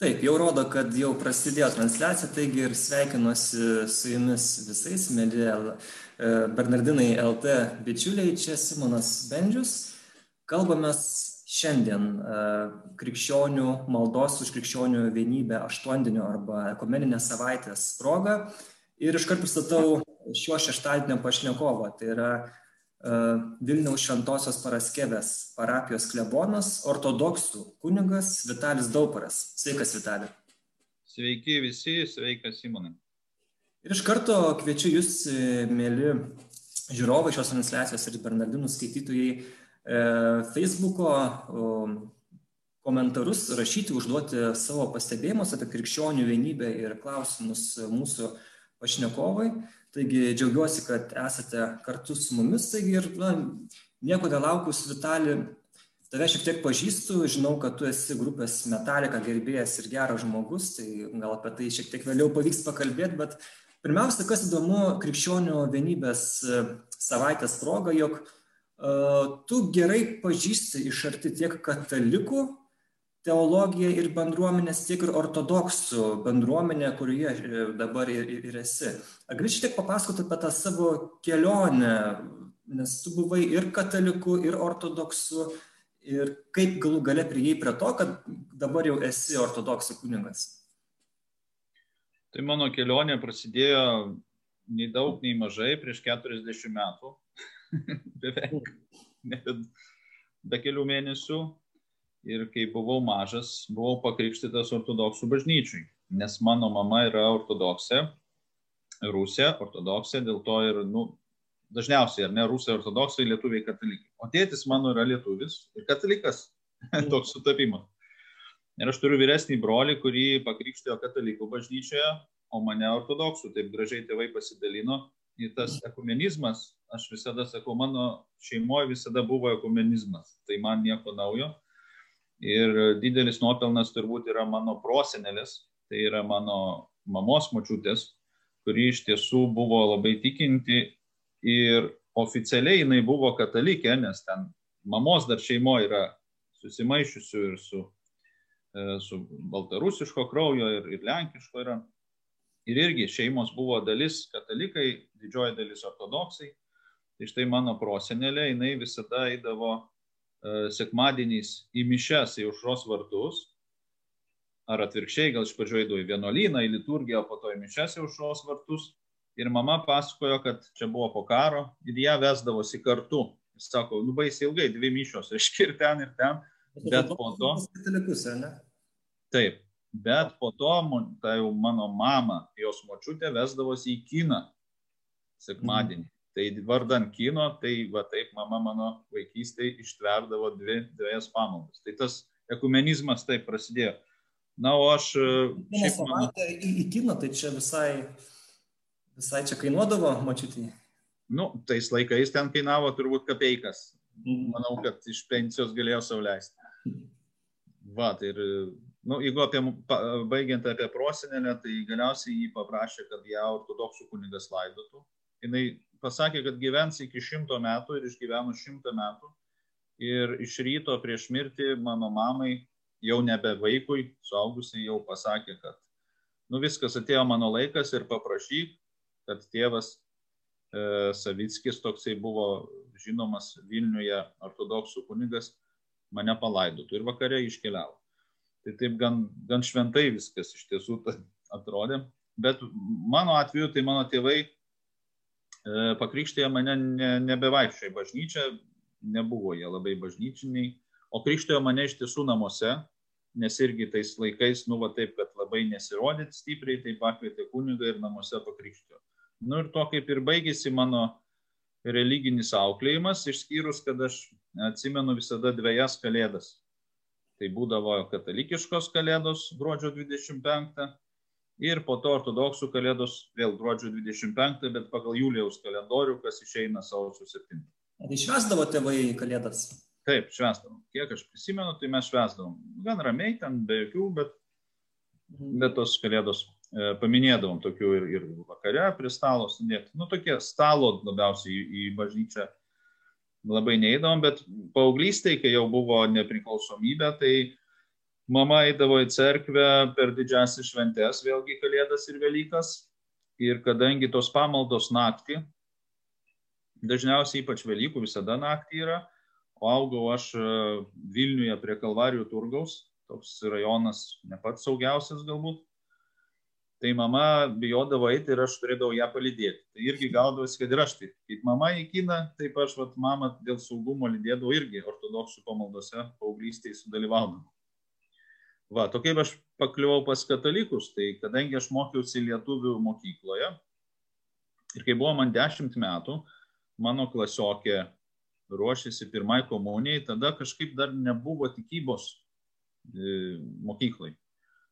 Taip, jau rodo, kad jau prasidėjo transliacija, taigi ir sveikinuosi su jumis visais, mėly e, Bernardinai LT bičiuliai, čia Simonas Bendžius. Kalbame šiandien e, krikščionių maldos už krikščionių vienybę aštuondienio arba ekumeninės savaitės progą. Ir iškart pristatau šio šeštadienio pašnekovą. Tai yra Vilniaus Šventosios Paraskevės parapijos klebonas, ortodoksų kunigas Vitalis Dauparas. Sveikas, Vitali. Sveiki visi, sveikas Simonai. Ir iš karto kviečiu jūs, e, mėly žiūrovai šios transliacijos ir Bernardinų skaitytojai, e, Facebook'o komentarus rašyti, užduoti savo pastebėjimus apie krikščionių vienybę ir klausimus mūsų pašnekovai. Taigi džiaugiuosi, kad esate kartu su mumis. Taigi ir na, nieko nelaukus, Vitali, tave šiek tiek pažįstu, žinau, kad tu esi grupės Metalika gerbėjas ir geras žmogus, tai gal apie tai šiek tiek vėliau pavyks pakalbėti, bet pirmiausia, kas įdomu, krikščionių vienybės e, savaitės proga, jog uh, tu gerai pažįsti iš arti tiek katalikų teologiją ir bendruomenės, tiek ir ortodoksų bendruomenę, kurioje e, dabar ir, ir esi. Ar gali šiek tiek papasakoti apie tą savo kelionę, nes tu buvai ir kataliku, ir ortodoksu, ir kaip galų gale prieėjai prie to, kad dabar jau esi ortodoksų kunigas? Tai mano kelionė prasidėjo nei daug, nei mažai prieš 40 metų, beveik, be kelių mėnesių ir kai buvau mažas, buvau pakrikštytas ortodoksų bažnyčiui, nes mano mama yra ortodoksė, rusė, ortodoksė, dėl to ir, nu, dažniausiai, ar ne, rusai ortodoksai, lietuviai katalikai. O tėtis mano yra lietuvis ir katalikas, toks sutapimas. Ir aš turiu vyresnį brolį, kurį pakrikštėjo katalikų bažnyčioje, o mane ortodoksų. Taip gražiai tėvai pasidalino. Ir tas ekumenizmas, aš visada sakau, mano šeimoje visada buvo ekumenizmas. Tai man nieko naujo. Ir didelis nuopelnas turbūt yra mano prosenelis, tai yra mano mamos močiutės, kuri iš tiesų buvo labai tikinti ir oficialiai jinai buvo katalikė, nes ten mamos dar šeimoje yra susimaišiusių ir su, e, su baltarusiško kraujo ir, ir lenkiško yra. Ir irgi šeimos buvo dalis katalikai, didžioji dalis ortodoksai. Tai štai mano prosenelė, jinai visada eidavo sekmadieniais į mišes, į užros vartus, ar atvirkščiai, gal iš pradžio eidavo į vienuolyną, į liturgiją, o po to į mišes į užros vartus. Ir mama pasakojo, kad čia buvo po karo ir ją vesdavosi kartu. Jis sako, nu baisiai ilgai, dvi mišos, reiškia ir ten, ir ten. Bet po to... Taip, bet po to, tai jau mano mama, jos močiutė vesdavosi į kiną sekmadienį. Tai vardan kino, tai va taip mama mano vaikystėje ištverdavo dvi, dviejas pamaldas. Tai tas ekumenizmas taip prasidėjo. Na, o aš... E, savaitę mano... į, į kiną, tai čia visai, visai čia kainuodavo mačiutį. Nu, tais laikais ten kainavo turbūt kapeikas. Mhm. Manau, kad iš pensijos galėjo sauliaisti. Va, tai ir, nu, jeigu apie, baigiant apie prosenelę, tai galiausiai jį paprašė, kad ją ortodoksų kunigas laidotų. Jis pasakė, kad gyvens iki šimto metų ir išgyveno šimtą metų. Ir iš ryto prieš mirtį mano mamai, jau nebe vaikui, suaugusiai jau pasakė, kad nu viskas atėjo mano laikas ir paprašyk, kad tėvas e, Savickis, toksai buvo žinomas Vilniuje ortodoksų kunigas, mane palaidotų ir vakare iškeliavo. Tai taip gan, gan šventai viskas iš tiesų atrodė. Bet mano atveju, tai mano tėvai pakrikštėje mane ne, nebevaikščiojo į bažnyčią, nebuvo jie labai bažnyčiniai, o krikštėjo mane iš tiesų namuose, nes irgi tais laikais, nu, va taip, kad labai nesirodyt stipriai, tai pakvietė kunigą ir namuose pakrikštėjo. Nu ir to kaip ir baigėsi mano religinis auklėjimas, išskyrus, kad aš atsimenu visada dviejas kalėdas. Tai būdavo katalikiškos kalėdos gruodžio 25 ir po to ortodoksų kalėdos vėl gruodžio 25, bet pagal Julijaus kalendorių, kas išeina sausio 7. Tai švesdavo tėvai kalėdas? Taip, švesdavom. Kiek aš prisimenu, tai mes švesdavom. Gan ramiai ten, be jokių, bet, mhm. bet tos kalėdos e, paminėdavom tokių ir, ir vakare prie stalo sudėti. Nu, tokie stalo labiausiai į, į bažnyčią labai neįdavom, bet paauglystai, kai jau buvo nepriklausomybė, tai mama eidavo į cerkvę per didžiasias šventes, vėlgi Kalėdas ir Velykas. Ir kadangi tos pamaldos naktį, dažniausiai ypač Velykų visada naktį yra, o augau aš e, Vilniuje prie Kalvarijų turgaus, toks rajonas ne pats saugiausias galbūt. Tai mama bijodavo eiti ir aš turėdavau ją palydėti. Tai irgi gaudavosi, kad ir aš taip. Kaip mama į kiną, taip aš vat, mamą dėl saugumo lydėdavau irgi ortodoksų pamaldose, paauglystėje sudalyvaudavau. Va, tokia aš pakliuvau pas katalikus, tai kadangi aš mokiausi lietuvių mokykloje ir kai buvo man dešimt metų, mano klasiokė ruošėsi pirmai komunijai, tada kažkaip dar nebuvo tikybos e, mokyklai.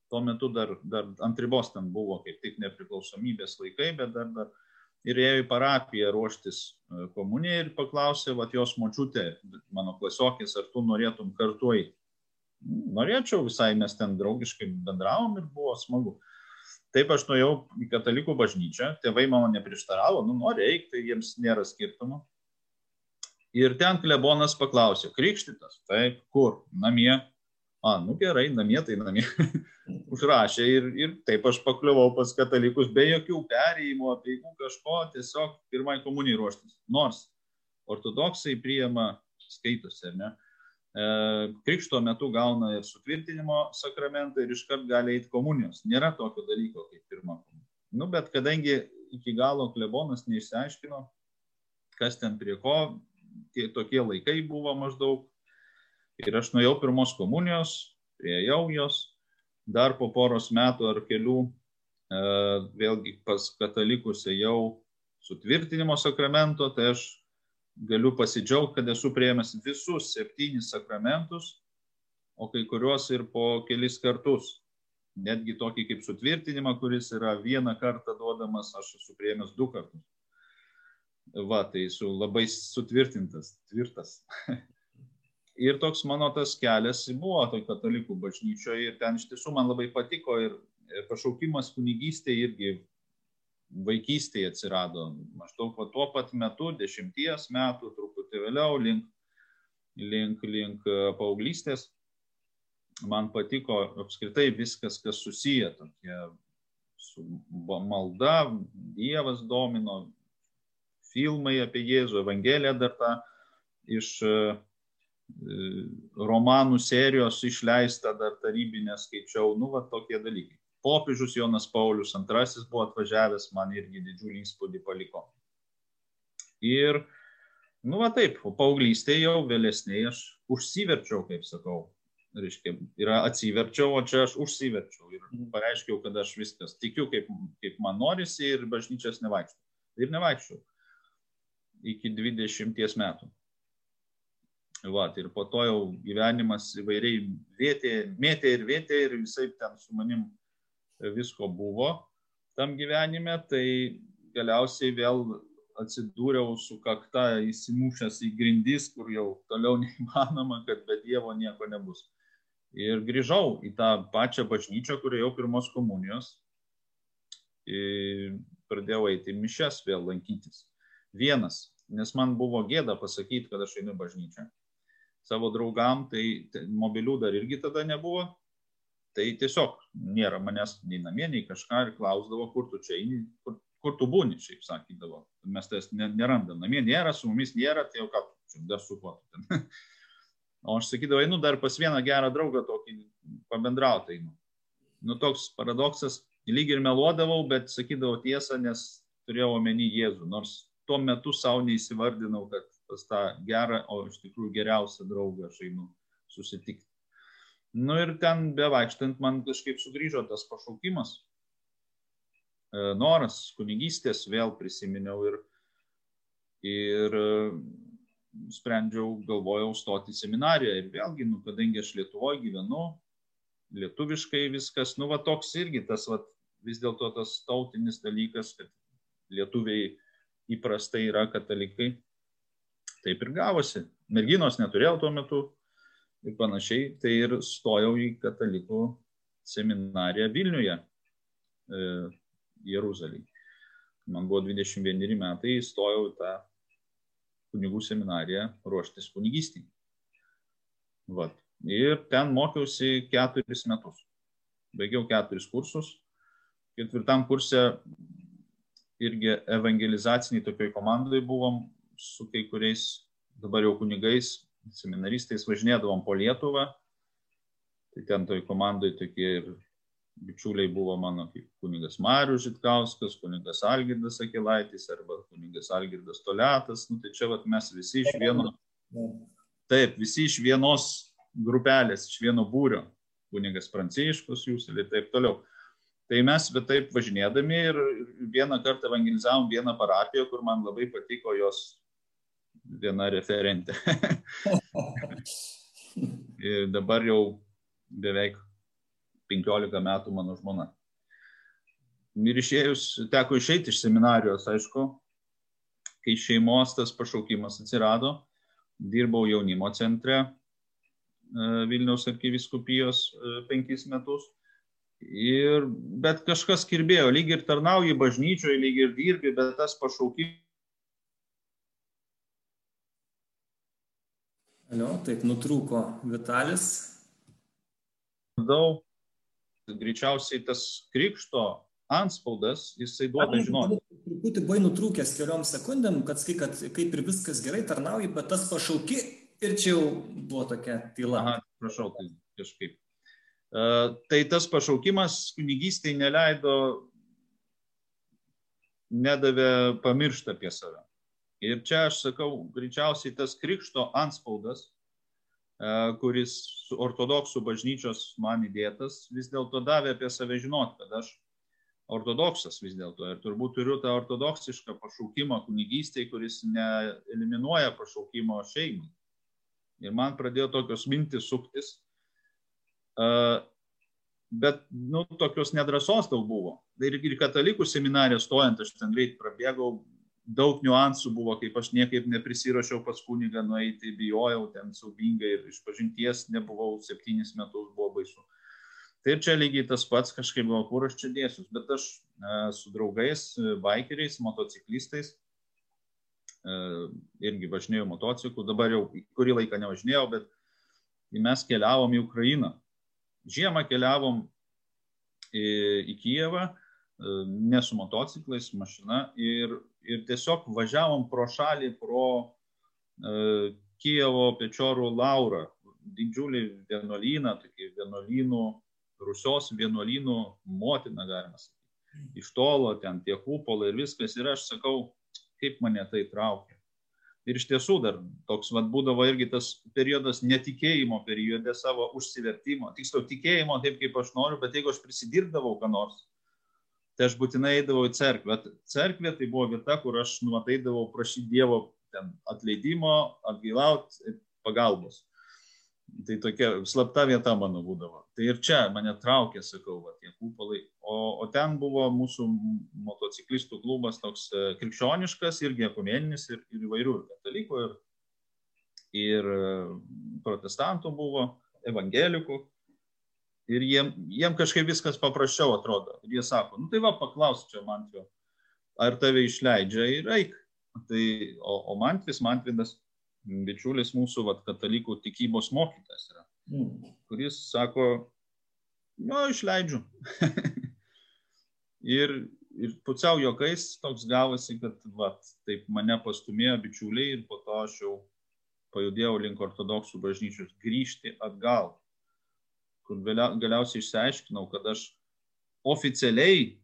Tuo metu dar, dar ant ribos ten buvo kaip tik nepriklausomybės laikai, bet dar, dar ir ėjo į parapiją ruoštis e, komunijai ir paklausė, va, jos močiutė, mano klasiokės, ar tu norėtum kartu eiti norėčiau visai, mes ten draugiškai bendravom ir buvo smagu. Taip aš nuėjau į katalikų bažnyčią, tėvai mano neprieštaravo, nu eik, tai jiems nėra skirtumo. Ir ten klebonas paklausė, krikštytas, taip, kur, namie. A, nu gerai, namie tai namie. Užrašė ir, ir taip aš pakliuvau pas katalikus be jokių perėjimų, apieigų kažko, tiesiog pirmai komunijai ruoštis. Nors ortodoksai priema skaitosi, ar ne? E, krikšto metu gauna ir sutvirtinimo sakramentą ir iškart gali eiti komunijos. Nėra tokio dalyko kaip pirma komunija. Nu, bet kadangi iki galo klebonas neišsiaiškino, kas ten prie ko, tie tokie laikai buvo maždaug. Ir aš nuėjau pirmos komunijos, prieėjau jos, dar po poros metų ar kelių e, vėlgi pas katalikus ėjau sutvirtinimo sakramento, tai aš galiu pasidžiaugti, kad esu prieėmęs visus septynis sakramentus, o kai kuriuos ir po kelis kartus. Netgi tokį kaip sutvirtinimą, kuris yra vieną kartą duodamas, aš esu prieėmęs du kartus. Va, tai esu labai sutvirtintas, tvirtas. ir toks mano tas kelias buvo toj katalikų bažnyčioje ir ten iš tiesų man labai patiko ir pašaukimas kunigystė irgi vaikystėje atsirado maždaug va, tuo pat metu, dešimties metų, truputį vėliau, link, link, link e, paauglystės. Man patiko apskritai viskas, kas susiję tokie su malda, Dievas domino, filmai apie Jėzų, Evangelija dar tą iš e, romanų serijos išleista dar tarybinę skaičiau, nu, va tokie dalykai popiežius Jonas Paulius II buvo atvažiavęs, man irgi didžiulį įspūdį paliko. Ir, nu va taip, o paauglystėje jau vėlesnėje aš užsiverčiau, kaip sakau, reiškia, yra atsiverčiau, o čia aš užsiverčiau ir mhm. pareiškiau, kad aš viskas tikiu, kaip, kaip man norisi ir bažnyčias nevaikščiau. Ir nevaikščiau iki 20 metų. Va, ir po to jau gyvenimas įvairiai vėtė, mėtė ir vėtė ir visai ten su manim visko buvo tam gyvenime, tai galiausiai vėl atsidūriau su kakta įsimušęs į grindis, kur jau toliau neįmanoma, kad be Dievo nieko nebus. Ir grįžau į tą pačią bažnyčią, kur jau pirmos komunijos. Ir pradėjau eiti mišes vėl lankytis. Vienas, nes man buvo gėda pasakyti, kad aš einu bažnyčią. Savo draugam, tai, tai mobilių dar irgi tada nebuvo, Tai tiesiog nėra manęs nei namie, nei kažką ir klausdavo, kur tu čia eini, kur, kur tu būni, šiaip sakydavo. Mes tas nerandam, namie nėra, su mumis nėra, tai jau ką, čia dar su kuo. O aš sakydavau, einu dar pas vieną gerą draugą tokį pabendrauti. Einu. Nu toks paradoksas, lyg ir meluodavau, bet sakydavau tiesą, nes turėjau omeny Jėzų, nors tuo metu savo neįsivardinau, kad pas tą gerą, o iš tikrųjų geriausią draugą aš einu susitikti. Nu ir ten bevaikštant man kažkaip sugrįžo tas pašaukimas, e, noras kunigystės vėl prisiminiau ir, ir e, sprendžiau, galvojau stoti seminariją. Ir vėlgi, nu, kadangi aš Lietuvoje gyvenu, lietuviškai viskas, nu, va toks irgi tas, va, vis dėlto tas tautinis dalykas, kad lietuviai įprastai yra katalikai. Taip ir gavosi. Merginos neturėjau tuo metu, ir panašiai, tai ir stojau į katalikų seminariją Vilniuje, e, Jeruzalėje. Man buvo 21 metai, įstojau į tą kunigų seminariją ruoštis kunigystį. Vat. Ir ten mokiausi keturis metus. Baigiau keturis kursus. Ketvirtam kursė irgi evangelizaciniai tokioj komandai buvom su kai kuriais dabar jau kunigais, seminaristais važinėdavom po Lietuvą. Tai ten toj komandai tokie ir bičiuliai buvo mano kaip kunigas Marius Žitkauskas, kunigas Algirdas Akilaitis arba kunigas Algirdas Toletas. Nu, tai čia vat, mes visi iš vieno. Taip, visi iš vienos grupelės, iš vieno būrio. Kunigas Pranciškus jūs ir taip toliau. Tai mes bet taip važinėdami ir vieną kartą evangelizavom vieną parapiją, kur man labai patiko jos viena referentė. ir dabar jau beveik 15 metų mano žmona. Ir išėjus, teko išeiti iš seminarijos, aišku, kai šeimos tas pašaukimas atsirado, dirbau jaunimo centre e, Vilniaus arkiviskupijos e, penkis metus Ir, bet kažkas kirbėjo, lyg ir tarnauji bažnyčioje, lyg ir dirbi, bet tas pašaukimas. Alio, taip nutrūko Vitalis. Daug, greičiausiai tas krikšto anspaudas, jisai duoda žinoti. Truputį buvai nutrūkęs keliom sekundėm, kad skai, kad kaip ir viskas gerai tarnauji, bet tas pašauki ir čia jau buvo tokia tyla. Aha, prašau, tai kažkaip. E, tai tas pašaukimas kunigystėje neleido, nedavė pamiršti apie save. Ir čia aš sakau, greičiausiai tas krikšto anspaudas, e, kuris ortodoksų bažnyčios man įdėtas, vis dėlto davė apie save žinot, kad aš ortodoksas vis dėlto ir turbūt turiu tą ortodoksišką pašaukimą kunigystėje, kuris neeliminuoja pašaukimo šeimai. Ir man pradėjo tokios mintis suktis, Bet, nu, tokios nedrasos daug buvo. Ir, ir katalikų seminarė stojant, aš ten greit prabėgau, daug niuansų buvo, kaip aš niekaip neprisirašiau pas kunigą nueiti, bijojau ten saubingai ir iš pažinties nebuvau septynis metus, buvo baisu. Tai čia lygiai tas pats kažkaip buvo, kur aš čia dėsiu. Bet aš e, su draugais, bikeriais, motociklistais, e, irgi važinėjau motociklu, dabar jau kurį laiką nevažinėjau, bet mes keliavom į Ukrainą Žiemą keliavom į, į Kijevą, e, ne su motociklais, mašina ir, ir tiesiog važiavom pro šalį, pro uh, Kijevo Pečiorų Laurą, didžiulį vienuolyną, tokį vienuolynų, Rusios vienuolynų motina, galima sakyti. Iš tolo ten tie kupolai ir viskas. Ir aš sakau, kaip mane tai traukia. Ir iš tiesų dar toks vat, būdavo irgi tas periodas netikėjimo periode savo užsivertimo. Tiksliau, tikėjimo taip, kaip aš noriu, bet jeigu aš prisidirbdavau ką nors, tai aš būtinai eidavau į cerkvę. Cerkvė tai buvo vieta, kur aš numateidavau prašyti Dievo ten, atleidimo, atgailauti, pagalbos. Tai tokia slapta vieta mano būdavo. Tai ir čia mane traukė, sakau, va, tie kupolai. O, o ten buvo mūsų motociklistų klubas toks e, krikščioniškas, irgi ekumeninis ir, ir įvairių, ir katalikų, ir, ir e, protestantų buvo, evangelikų. Ir jiem, jiem kažkaip viskas paprasčiau atrodo. Ir jie sako, nu tai va, paklausk čia man jo, ar tave išleidžia ir eik. Tai, o, o Mantvis, Mantvidas, bičiulis mūsų vat, katalikų tikybos mokytas yra, mm. kuris sako, jo, išleidžiu. ir, ir pusiau jokais toks gavosi, kad vat, taip mane pastumėjo bičiuliai ir po to aš jau pajudėjau link ortodoksų bažnyčios grįžti atgal, kur galiausiai išsiaiškinau, kad aš oficialiai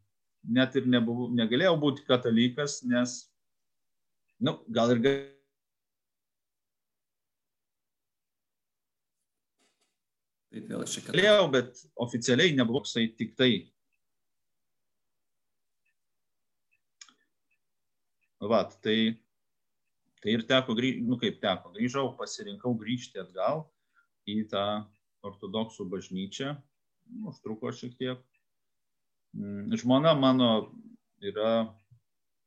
net ir nebuvau, negalėjau būti katalikas, nes, na, nu, gal ir Taip vėl šiek tiek. Galėjau, bet oficialiai nebuvo toksai tik tai. Vat, tai, tai ir teko grįžti, nu kaip teko, grįžau, pasirinkau grįžti atgal į tą ortodoksų bažnyčią, užtruko šiek tiek. Mm, žmona mano yra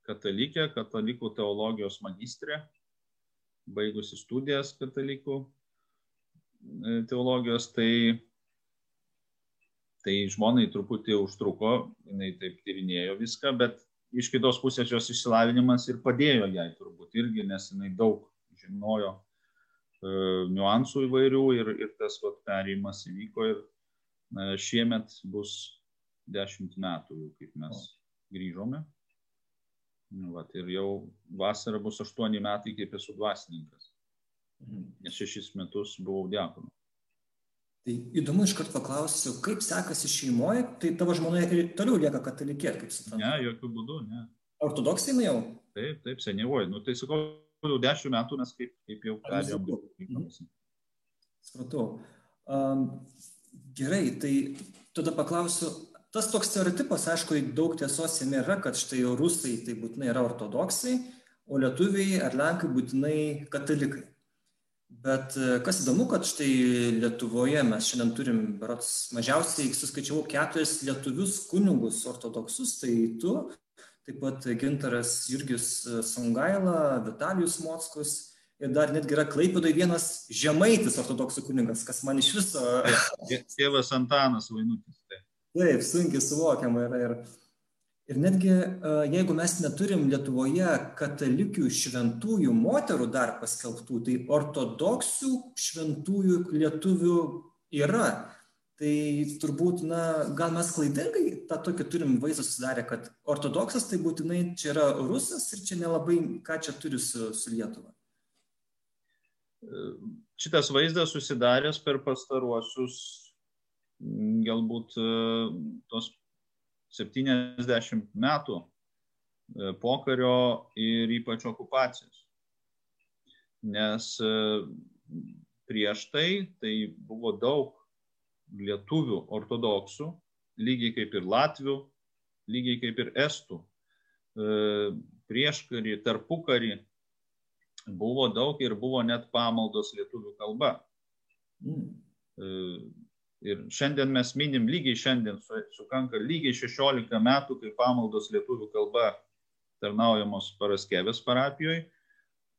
katalikė, katalikų teologijos magistrė, baigusi studijas katalikų E, teologijos, tai, tai žmonai truputį užtruko, jinai taip tyrinėjo viską, bet iš kitos pusės jos išsilavinimas ir padėjo jai turbūt irgi, nes jinai daug žinojo niuansų įvairių ir, ir tas vat, perėjimas įvyko ir e, šiemet bus dešimt metų, kaip mes grįžome. Nu, vat, ir jau vasara bus aštuoni metai, kaip esu dvasininkas. Mhm. Nes šešis metus buvau diakonu. Tai įdomu iš karto paklausiu, kaip sekasi šeimoje, tai tavo žmona ir toliau lieka katalikė, kaip suprantu. Ne, jokių būdų, ne. Ortodoksai jau? Taip, taip, senyvoji. Nu, tai sakau, jau dešimt metų mes kaip, kaip jau perėjom. Mhm. Supratau. Um, gerai, tai tada paklausiu, tas toks stereotipas, aišku, daug tiesos jame yra, kad štai rusai tai būtinai yra ortodoksai, o lietuviai ar lenkai būtinai katalikai. Bet kas įdomu, kad štai Lietuvoje mes šiandien turim, berots, mažiausiai suskaičiavau keturis lietuvius kunigus ortodoksus, tai tu, taip pat gintaras Jurgis Songaila, Vitalijus Mockus ir dar netgi yra Klaipėdai vienas žemaitis ortodoksų kunigas, kas man iš viso. Tėvas Antanas Vainutis. Taip, taip sunkiai suvokiama yra. Ir, ir netgi jeigu mes neturim Lietuvoje katalikių šventųjų moterų dar paskelbtų, tai ortodoksų šventųjų lietuvių yra tai turbūt na gal mes klaidingai tą tokį turim vaizdą susidarę kad ortodoksas tai būtinai čia yra rusas ir čia nelabai ką čia turi su, su Lietuva. Šitas vaizdas susidaręs per pastaruosius galbūt tos 70 metų pokario ir ypač okupacijos. Nes prieš tai tai buvo daug lietuvių ortodoksų, lygiai kaip ir latvių, lygiai kaip ir estų. E, prieškarį, tarpukarį buvo daug ir buvo net pamaldos lietuvių kalba. Mm. Ir šiandien mes minim lygiai šiandien, sukanka lygiai 16 metų, kai pamaldos lietuvių kalba tarnaujamos Paraskevės parapijoje,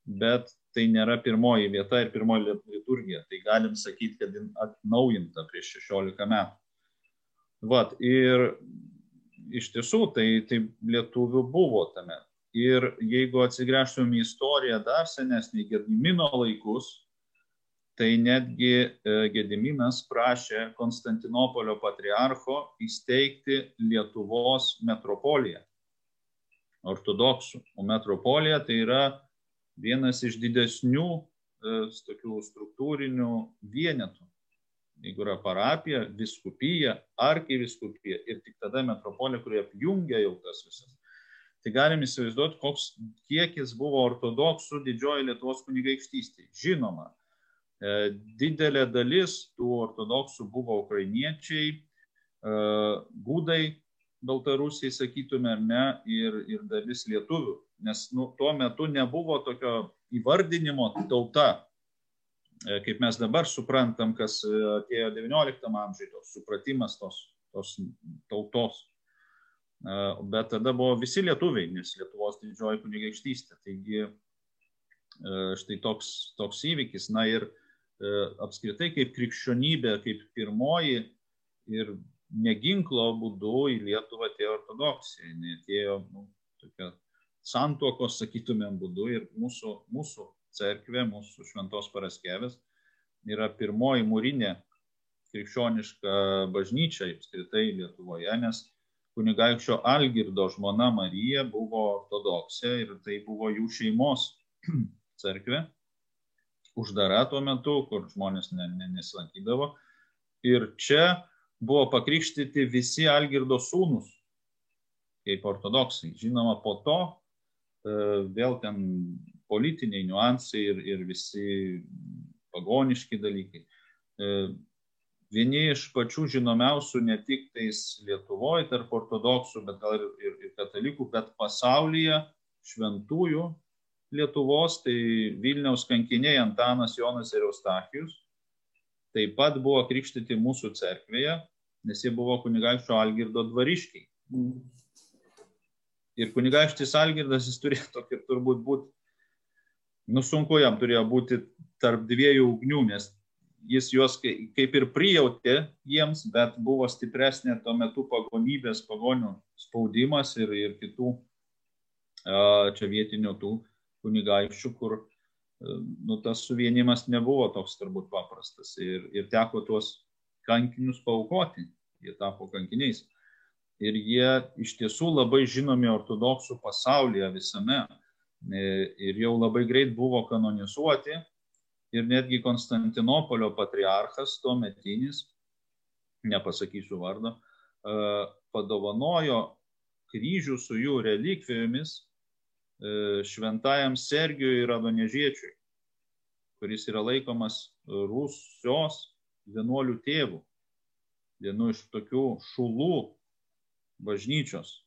bet tai nėra pirmoji vieta ir pirmoji liturgija. Tai galim sakyti, kad atnaujinta prieš 16 metų. Vat, ir iš tiesų tai, tai lietuvių buvo tame. Ir jeigu atsigręžtum į istoriją dar senesnį Gedimino laikus, tai netgi e, Gediminas prašė Konstantinopolio patriarcho įsteigti Lietuvos metropoliją ortodoksų. O metropolija tai yra vienas iš didesnių e, tokių struktūrinių vienetų. Jeigu yra parapija, viskupija, arkiviskupija ir tik tada metropolija, kurie apjungia jau tas visas. Tai galim įsivaizduoti, koks kiekis buvo ortodoksų didžioji Lietuvos kunigaikštystė. Žinoma, e, didelė dalis tų ortodoksų buvo ukrainiečiai, e, gudai, baltarusiai, sakytume, ne, ir, ir dalis lietuvių nes nu, tuo metu nebuvo tokio įvardinimo tauta, e, kaip mes dabar suprantam, kas e, atėjo XIX amžiuje, tos supratimas tos, tos tautos. E, bet tada buvo visi lietuviai, nes Lietuvos didžioji kunigaikštystė. Taigi štai toks, toks įvykis. Na ir apskritai kaip krikščionybė, kaip pirmoji ir neginklo būdu į Lietuvą atėjo ortodoksija. Atėjo nu, tokia santuokos, sakytumėm, būdu ir mūsų, mūsų cerkvė, mūsų šventos paraskevės yra pirmoji mūrinė krikščioniška bažnyčia apskritai Lietuvoje, nes kunigaikščio Algirdo žmona Marija buvo ortodoksė ir tai buvo jų šeimos cerkvė, uždara tuo metu, kur žmonės ne, ne, nesilankydavo. Ir čia buvo pakrikštyti visi Algirdo sūnus, kaip ortodoksai. Žinoma, po to vėl ten politiniai niuansai ir, ir visi pagoniški dalykai. E, vieni iš pačių žinomiausių ne tik tais Lietuvoje tarp ortodoksų, bet gal ir, ir, ir katalikų, bet pasaulyje šventųjų Lietuvos, tai Vilniaus kankiniai Antanas Jonas ir Eustachijus, taip pat buvo krikštyti mūsų cerkvėje, nes jie buvo kunigaikščio Algirdo dvariškiai. Ir kunigaikštis Algirdas jis turėjo tokį turbūt būti, nu sunku jam turėjo būti tarp dviejų ugnių, nes jis juos kaip ir prijautė jiems, bet buvo stipresnė tuo metu pagonybės, pagonių spaudimas ir, ir kitų čia vietinių tų kunigaikščių, kur nu, tas suvienimas nebuvo toks turbūt paprastas ir, ir teko tuos kankinius paukoti, jie tapo kankiniais. Ir jie iš tiesų labai žinomi ortodoksų pasaulyje visame e, ir jau labai greit buvo kanonizuoti. Ir netgi Konstantinopolio patriarchas tuo metinis, nepasakysiu vardo, e, padovanojo kryžių su jų relikvijomis e, šventajam Sergijui Radonežiečiui, kuris yra laikomas Rusijos vienuolių tėvų, vienu iš tokių šulų bažnyčios.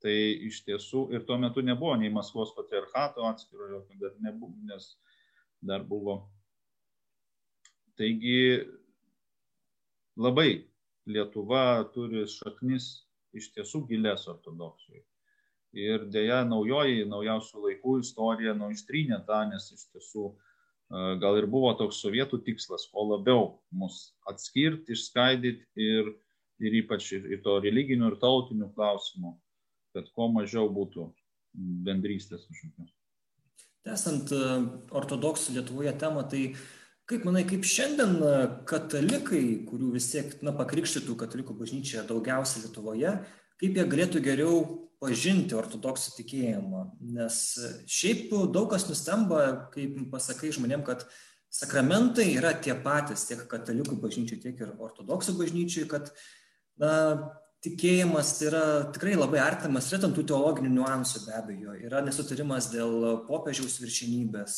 Tai iš tiesų ir tuo metu nebuvo nei Maskvos patriarchato atskiro, jokio dar nebuvo, nes dar buvo. Taigi labai Lietuva turi šaknis iš tiesų gilės ortodoksijai. Ir dėja naujoji, naujausių laikų istorija nu ištrynė tą, nes iš tiesų gal ir buvo toks sovietų tikslas, o labiau mus atskirti, išskaidyti ir, ir ypač ir, ir to religinių ir tautinių klausimų, kad kuo mažiau būtų bendrystės kažkokios. Tęsant ortodoksų Lietuvoje temą, tai kaip manai, kaip šiandien katalikai, kurių vis tiek, na, pakrikštytų katalikų bažnyčia daugiausia Lietuvoje, kaip jie galėtų geriau pažinti ortodoksų tikėjimą. Nes šiaip daug kas nustemba, kaip pasakai žmonėm, kad sakramentai yra tie patys tiek katalikų bažnyčiai, tiek ir ortodoksų bažnyčiai, kad na, tikėjimas yra tikrai labai artimas, yra tam tų teologinių niuansų be abejo, yra nesutarimas dėl popiežiaus viršinybės,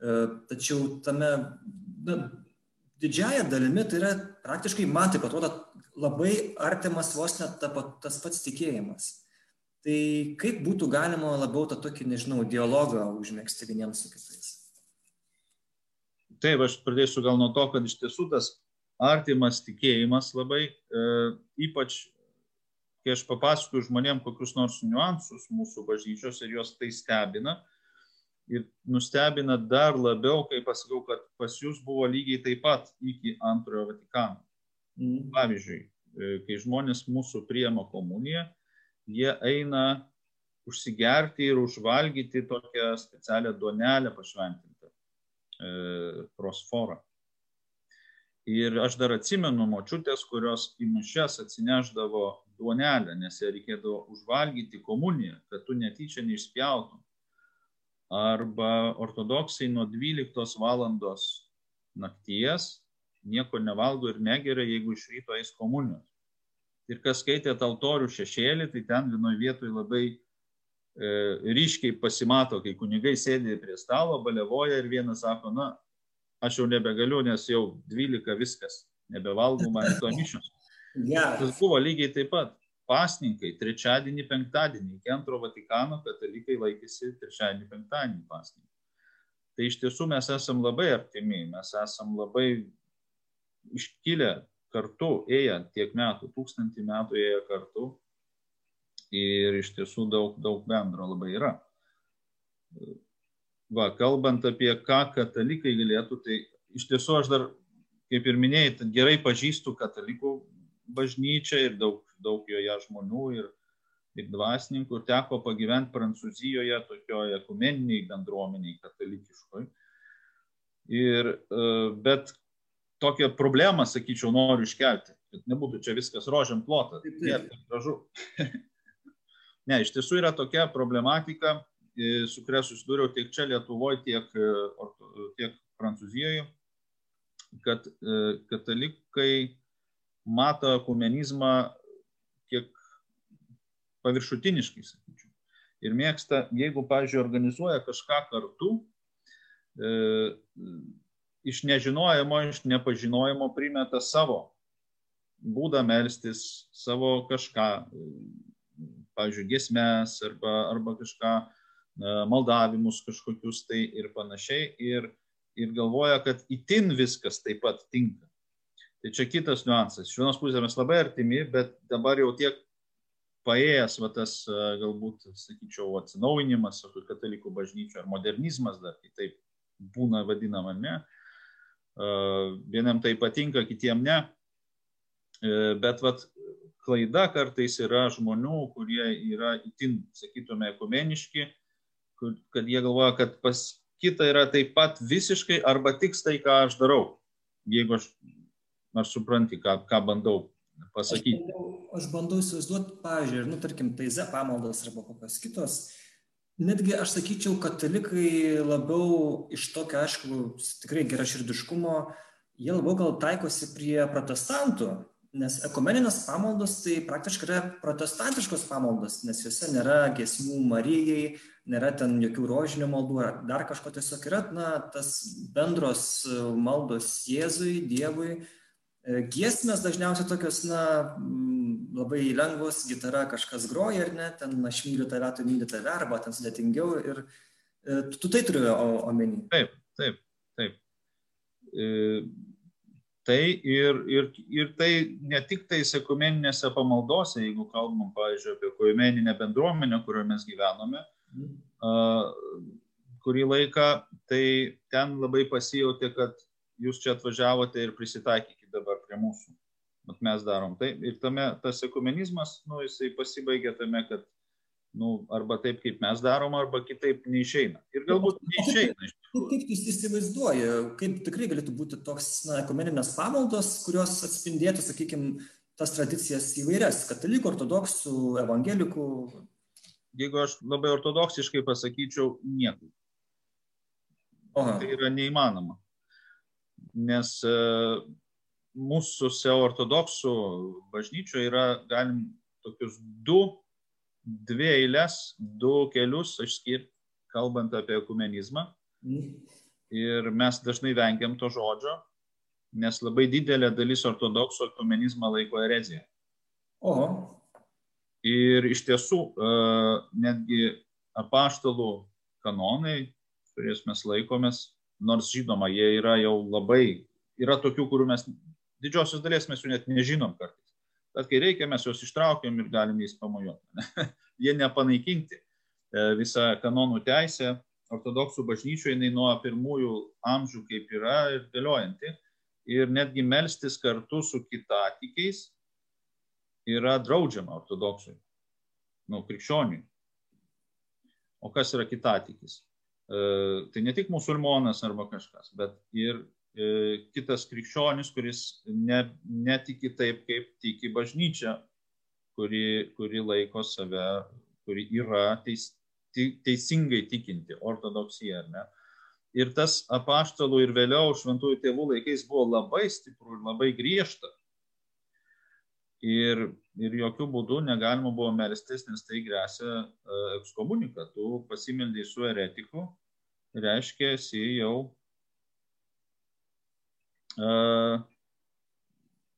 e, tačiau tame na, didžiaja dalimi tai yra praktiškai, man taip atrodo, labai artimas vos net ta, tas pats tikėjimas. Tai kaip būtų galima labiau tą tokį, nežinau, dialogą užmėgsti vieniems su kitais? Taip, aš pradėsiu gal nuo to, kad iš tiesų tas artimas tikėjimas labai, e, ypač kai aš papasakoju žmonėm kokius nors niuansus mūsų bažnyčios ir juos tai stebina. Ir nustebina dar labiau, kai pasakau, kad pas jūs buvo lygiai taip pat iki antrojo Vatikano. Mm. Pavyzdžiui, e, kai žmonės mūsų priema komuniją, jie eina užsigerti ir užvalgyti tokią specialią duonelę pašventintą, e, prosforą. Ir aš dar atsimenu močiutės, kurios į mišes atsineždavo duonelę, nes ją reikėdavo užvalgyti komuniją, kad tu netyčia neišspjautum. Arba ortodoksai nuo 12 valandos nakties nieko nevalgo ir negeria, jeigu iš ryto eis komunijos. Ir kas skaitė altorių šešėlį, tai ten vienoje vietoje labai e, ryškiai pasimato, kai kunigai sėdė prie stalo, balevoja ir vienas sako, na, aš jau nebegaliu, nes jau 12 viskas, nebevalgau man to mišios. Yeah. Tas buvo lygiai taip pat. Pasninkai trečiadienį, penktadienį, iki antro Vatikano katalikai laikėsi trečiadienį, penktadienį pasninkai. Tai iš tiesų mes esam labai artimi, mes esam labai iškilę kartu, ėję tiek metų, tūkstantį metų ėję kartu ir iš tiesų daug, daug bendro labai yra. Va, kalbant apie ką katalikai galėtų, tai iš tiesų aš dar, kaip ir minėjai, gerai pažįstu katalikų bažnyčią ir daug, daug joje žmonių ir, ir dvasininkų. Ir teko pagyventi Prancūzijoje tokioje ekumeniniai bendruomeniai katalikiškoj. Ir, e, bet tokią problemą, sakyčiau, noriu iškelti, kad nebūtų čia viskas rožiam plota. Nėra taip gražu. ne, iš tiesų yra tokia problematika, su kuria susidūriau tiek čia Lietuvoje, tiek, e, tiek Prancūzijoje, kad katalikai mato ekumenizmą kiek paviršutiniškai, sakyčiau. Ir mėgsta, jeigu, pavyzdžiui, organizuoja kažką kartu, e, iš nežinojimo, iš nepažinojimo primeta savo būdą melstis, savo kažką, pavyzdžiui, gesmes arba, arba kažką, e, maldavimus kažkokius tai ir panašiai. Ir, ir galvoja, kad itin viskas taip pat tinka. Tai čia kitas niuansas. Iš vienos pusės mes labai artimi, bet dabar jau tiek paėjęs va, tas galbūt, sakyčiau, atsinaujinimas katalikų bažnyčio ar modernizmas dar kitaip būna vadinama, ne. Vienam tai patinka, kitiem ne. Bet vat, klaida kartais yra žmonių, kurie yra itin, sakytume, ekumeniški, kad jie galvoja, kad pas kita yra taip pat visiškai arba tik tai, ką aš darau. Jeigu aš, aš supranti, ką, ką bandau pasakyti. Aš bandau, aš bandau įsivaizduoti, pavyzdžiui, nu, tarkim, taize pamaldos arba kokios kitos. Netgi aš sakyčiau, katalikai labiau iš tokio, aišku, tikrai geraširdiškumo, jie labiau gal taikosi prie protestantų, nes ekumeninės pamaldos tai praktiškai yra protestantiškos pamaldos, nes juose nėra gesmių Marijai, nėra ten jokių rožinių maldų ar dar kažko tiesiog yra, na, tas bendros maldos Jėzui, Dievui. E, giesmės dažniausiai tokios, na, labai lengvos, gitara kažkas groja ar ne, ten aš myliu tave, tu myli tave, arba ten sudėtingiau ir e, tu tai turiu omeny. Taip, taip, taip. E Tai ir, ir, ir tai ne tik tais ekumeninėse pamaldose, jeigu kalbam, pavyzdžiui, apie ekumeninę bendruomenę, kurioje mes gyvename, uh, kurį laiką, tai ten labai pasijauti, kad jūs čia atvažiavote ir prisitaikykite dabar prie mūsų. Bet mes darom. Tai, ir tame tas ekumenizmas, nu, jisai pasibaigė tame, kad nu, arba taip, kaip mes darom, arba kitaip neišeina. Ir galbūt neišeina. Kaip, kaip jūs įsivaizduoji, kaip tikrai galėtų būti toks na, ekumeninės pamaldos, kurios atspindėtų, sakykime, tas tradicijas įvairias - katalikų, ortodoksų, evangelikų? Jeigu aš labai ortodoksiškai pasakyčiau, nieko. Aha. Tai yra neįmanoma. Nes e, mūsų ortodoksų bažnyčioje yra, galim, tokius du dvi eilės, du kelius išskirti, kalbant apie ekumenizmą. Ir mes dažnai vengiam to žodžio, nes labai didelė dalis ortodoksų ekumenizmą laiko ereziją. O. Ir iš tiesų, e, netgi apaštalų kanonai, kuriais mes laikomės, nors žinoma, jie yra jau labai, yra tokių, kurių mes didžiosios dalies mes jų net nežinom kartais bet kai reikia, mes juos ištraukiam ir galim jais pamojuoti. Jie nepanaikinti. E, visa kanonų teisė ortodoksų bažnyčioje jinai nuo pirmųjų amžių kaip yra ir galiojanti. Ir netgi melstis kartu su kitatikiais yra draudžiama ortodoksui, nu, krikščioniui. O kas yra kitatikis? E, tai ne tik musulmonas arba kažkas, bet ir kitas krikščionis, kuris ne, netiki taip, kaip tiki bažnyčia, kuri, kuri laiko save, kuri yra teis, teisingai tikinti, ortodoksija, ar ne? Ir tas apaštalų ir vėliau šventųjų tėvų laikais buvo labai stipru ir labai griežta. Ir, ir jokių būdų negalima buvo melstis, nes tai grėsia uh, ekskomunika. Tu pasimeldai su eretiku, reiškia, esi jau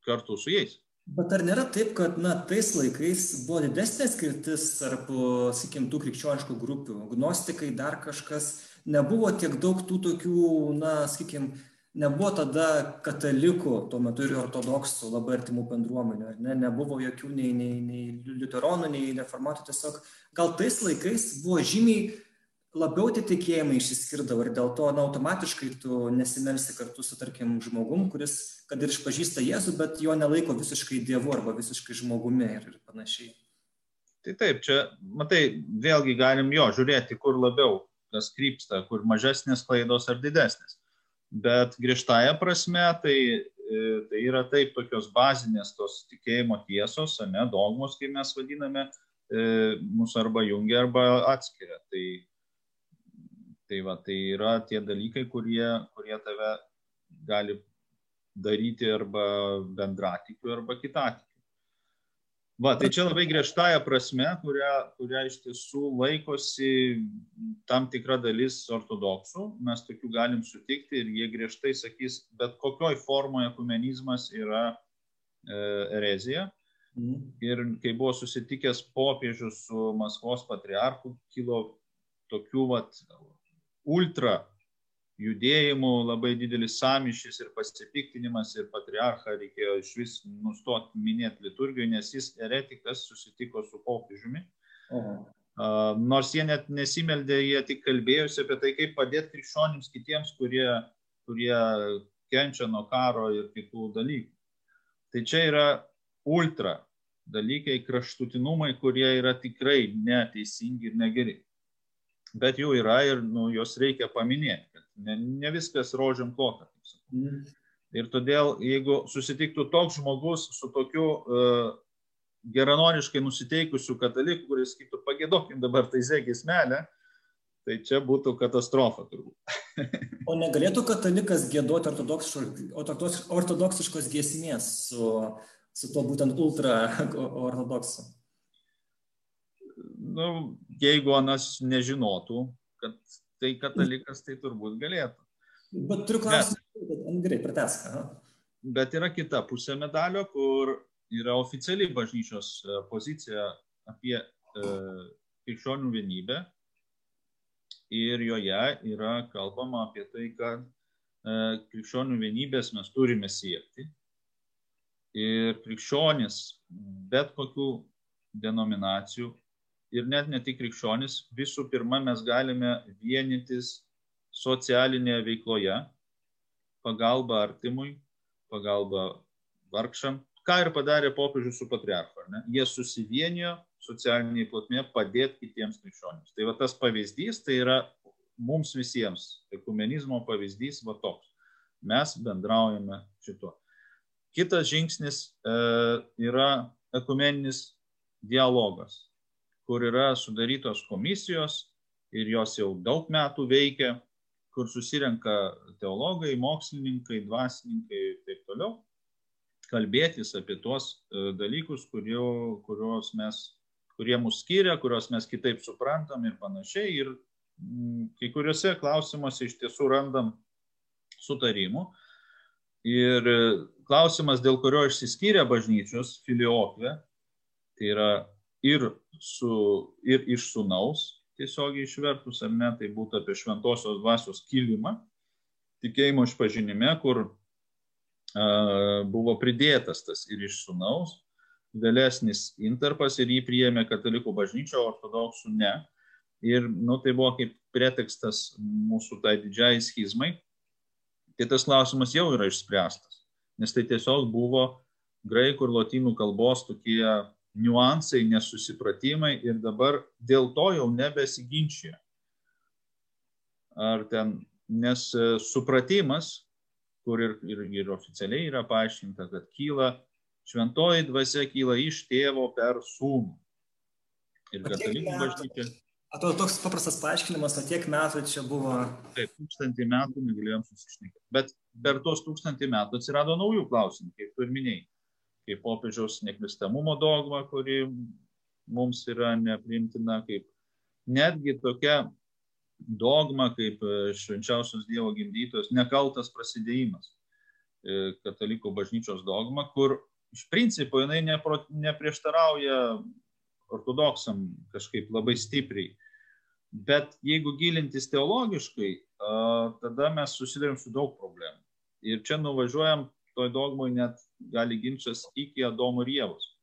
kartu su jais. Bet ar nėra taip, kad na, tais laikais buvo didesnė skirtis tarp, sakykim, tų krikščioniškų grupių, gnostikai, dar kažkas, nebuvo tiek daug tų tokių, na, sakykim, nebuvo tada katalikų, tuo metu ir ortodoksų labai artimų bendruomenių, ne? nebuvo jokių nei, nei, nei liuteronų, nei reformatų, tiesiog gal tais laikais buvo žymiai labiau tie tikėjimai išsiskirdavo ir dėl to na, automatiškai tu nesimelsi kartu su, tarkim, žmogum, kuris, kad ir išpažįsta Jėzų, bet jo nelaiko visiškai Dievu arba visiškai žmogumi ir, ir panašiai. Tai taip, čia, matai, vėlgi galim jo žiūrėti, kur labiau kas krypsta, kur mažesnės klaidos ar didesnės. Bet griežtąją prasme, tai, e, tai yra taip tokios bazinės tos tikėjimo tiesos, ne, dogmos, kaip mes vadiname, e, mūsų arba jungia, arba atskiria. Tai Tai va, tai yra tie dalykai, kurie, kurie tave gali daryti arba bendratikiu, arba kitatikiu. Va, tai čia labai griežtąją prasme, kurią, kurią iš tiesų laikosi tam tikra dalis ortodoksų, mes tokių galim sutikti ir jie griežtai sakys, bet kokioj formoje ekumenizmas yra e, erezija. Mhm. Ir kai buvo susitikęs popiežius su Maskvos patriarchu, kilo tokių vat, ultra judėjimų labai didelis samišis ir pasipiktinimas ir patriarchą reikėjo iš vis nustoti minėti liturgijoje, nes jis eretikas susitiko su popiežiumi. Uh, nors jie net nesimeldė, jie tik kalbėjosi apie tai, kaip padėti krikščionims kitiems, kurie, kurie kenčia nuo karo ir kitų dalykų. Tai čia yra ultra dalykai, kraštutinumai, kurie yra tikrai neteisingi ir negeri. Bet jų yra ir nu, jos reikia paminėti, kad ne, ne viskas rožiam klota. Mm. Ir todėl, jeigu susitiktų toks žmogus su tokiu uh, geranoriškai nusiteikusiu kataliku, kuris sakytų, pagėdokim dabar tai zėgismelę, tai čia būtų katastrofa turbūt. o negalėtų katalikas gėduoti ortodoksiškos giesmės su, su to būtent ultra ortodoksu? Nu, jeigu Anas nežinotų, kad tai katalikas, tai turbūt galėtų. Bet turiu klausimą. Gerai, pratesk. Bet yra kita pusė medalio, kur yra oficiali bažnyčios e, pozicija apie e, krikščionių vienybę. Ir joje yra kalbama apie tai, kad e, krikščionių vienybės mes turime siekti. Ir krikščionis, bet kokių denominacijų ir net ne tik krikščionis, visų pirma mes galime vienytis socialinėje veikloje, pagalba artimui, pagalba vargšam, ką ir padarė popiežius su patriarchu. Jie susivienijo socialiniai plotmė padėti kitiems krikščionims. Tai va tas pavyzdys, tai yra mums visiems, ekumenizmo pavyzdys va toks. Mes bendraujame šituo. Kitas žingsnis e, yra ekumeninis dialogas, kur yra sudarytos komisijos ir jos jau daug metų veikia, kur susirenka teologai, mokslininkai, dvasininkai ir taip toliau kalbėtis apie tuos e, dalykus, kurio, kurios mes, kurie mus skiria, kuriuos mes kitaip suprantam ir panašiai. Ir mm, kai kuriuose klausimuose iš tiesų randam sutarimų. Ir e, klausimas, dėl kurio išsiskyrė bažnyčios filiokvė, tai yra ir, su, ir iš sunaus, tiesiogiai išvertus, ar ne, tai būtų apie šventosios dvasios kilimą, tikėjimo išpažinime, kur buvo pridėtas tas ir iš sunaus, vėlesnis intarpas ir jį priėmė katalikų bažnyčia, ortodoksų ne. Ir nu, tai buvo kaip pretekstas mūsų tai didžiai schizmai. Tai tas klausimas jau yra išspręstas, nes tai tiesiog buvo graikų ir lotynų kalbos tokie niuansai, nesusipratimai ir dabar dėl to jau nebesiginčia. Ar ten, nes supratimas kur ir, ir, ir oficialiai yra paaiškinta, kad kyla, šventoji dvasia kyla iš tėvo per sūnų. Ir katalikų bažnyčia. Atrodo, toks paprastas paaiškinimas, o tiek metų čia buvo. Taip, tūkstantį metų negalėjom susišnekėti. Bet per tos tūkstantį metų atsirado naujų klausimų, kaip tu ir minėjai. Kaip popiežiaus neklistamumo dogma, kuri mums yra neprimtina, kaip netgi tokia dogma kaip e, švenčiausios Dievo gimdytos nekaltas prasidėjimas e, katalikų bažnyčios dogma, kur iš principo jinai nepro, neprieštarauja ortodoksam kažkaip labai stipriai. Bet jeigu gilintis teologiškai, tada mes susidurėm su daug problemų. Ir čia nuvažiuojam, toj dogmoj net gali ginčas iki Adomo ir Jėvos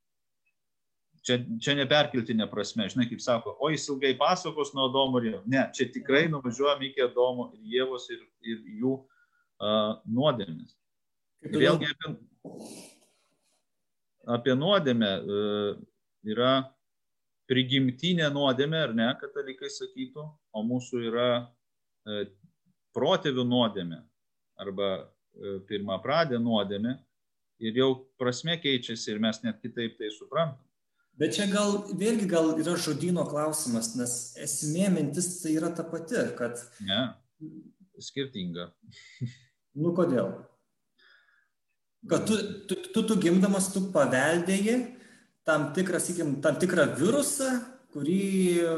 čia, čia neperkeltinė prasme, žinai, kaip sako, o jis ilgai pasakos nuo Adomo ir Jėvos. Ne, čia tikrai nuvažiuojam iki Adomo ir Jėvos ir, ir jų uh, nuodėmės. Ir vėlgi apie, apie nuodėmę uh, yra prigimtinė nuodėmė, ar ne, katalikai sakytų, o mūsų yra uh, protėvių nuodėmė arba pirmą pradę nuodėmė ir jau prasme keičiasi ir mes net kitaip tai suprantam. Bet čia gal vėlgi gal yra žodino klausimas, nes esmė mintis tai yra ta pati, kad... Ne, skirtinga. Nu kodėl? Kad tu, tu, tu, tu gimdamas, tu paveldėjai tam tikrą, sakykim, tam tikrą virusą, kurį,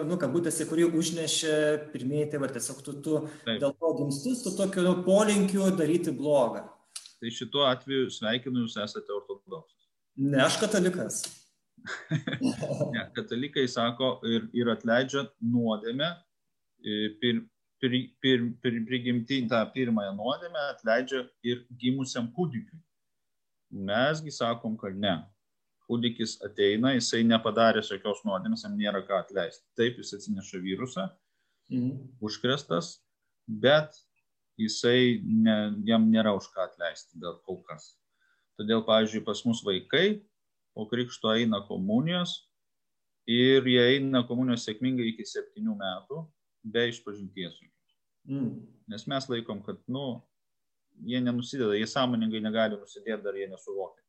nu, kabutėse, kurį užnešė pirmieji tėvai. Tiesiog tu, tu Taip. dėl to gimstus, tu tokio nu, polinkiu daryti blogą. Tai šituo atveju sveikinu, jūs esate ortodoksas. Ne, aš katalikas ne, katalikai sako ir, ir atleidžia nuodėmę, pir, pir, pir, pir, prigimti tą pirmąją nuodėmę atleidžia ir gimusiam kūdikiui. Mesgi sakom, kad ne. Kūdikis ateina, jisai nepadaręs jokios nuodėmės, jam nėra ką atleisti. Taip, jis atsineša virusą, mhm. užkrestas, bet jisai ne, jam nėra už ką atleisti dar kol kas. Todėl, pavyzdžiui, pas mus vaikai po krikšto eina komunijos ir jie eina komunijos sėkmingai iki septynių metų, be išpažinties. Mm. Nes mes laikom, kad, nu, jie nenusideda, jie sąmoningai negali nusidėti, dar jie nesuvokia.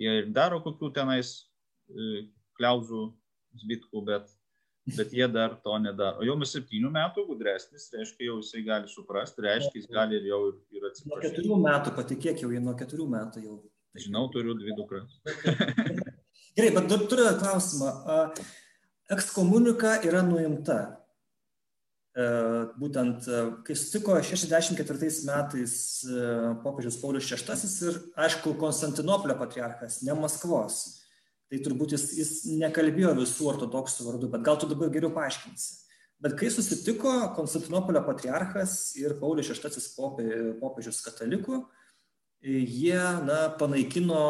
Jie ir daro kokių tenais e, kliauzų, zbitkų, bet, bet jie dar to nedaro. O jau nuo septynių metų gudresnis, reiškia, jau jisai gali suprasti, reiškia, jis gali ir jau ir, ir atsiprašyti. Nuo keturių metų, patikėk, jau nuo keturių metų jau. Žinau, turiu dvi dukras. Gerai, bet turiu klausimą. Ekskomunika yra nuimta. E, būtent, e, kai sutiko 64 metais e, popiežius Paulius VI ir, aišku, Konstantinopolio patriarchas, ne Maskvos. Tai turbūt jis, jis nekalbėjo visų ortodoksų vardu, bet gal tu dabar geriau paaiškinsi. Bet kai susitiko Konstantinopolio patriarchas ir Paulius VI popiežius katalikų, jie na, panaikino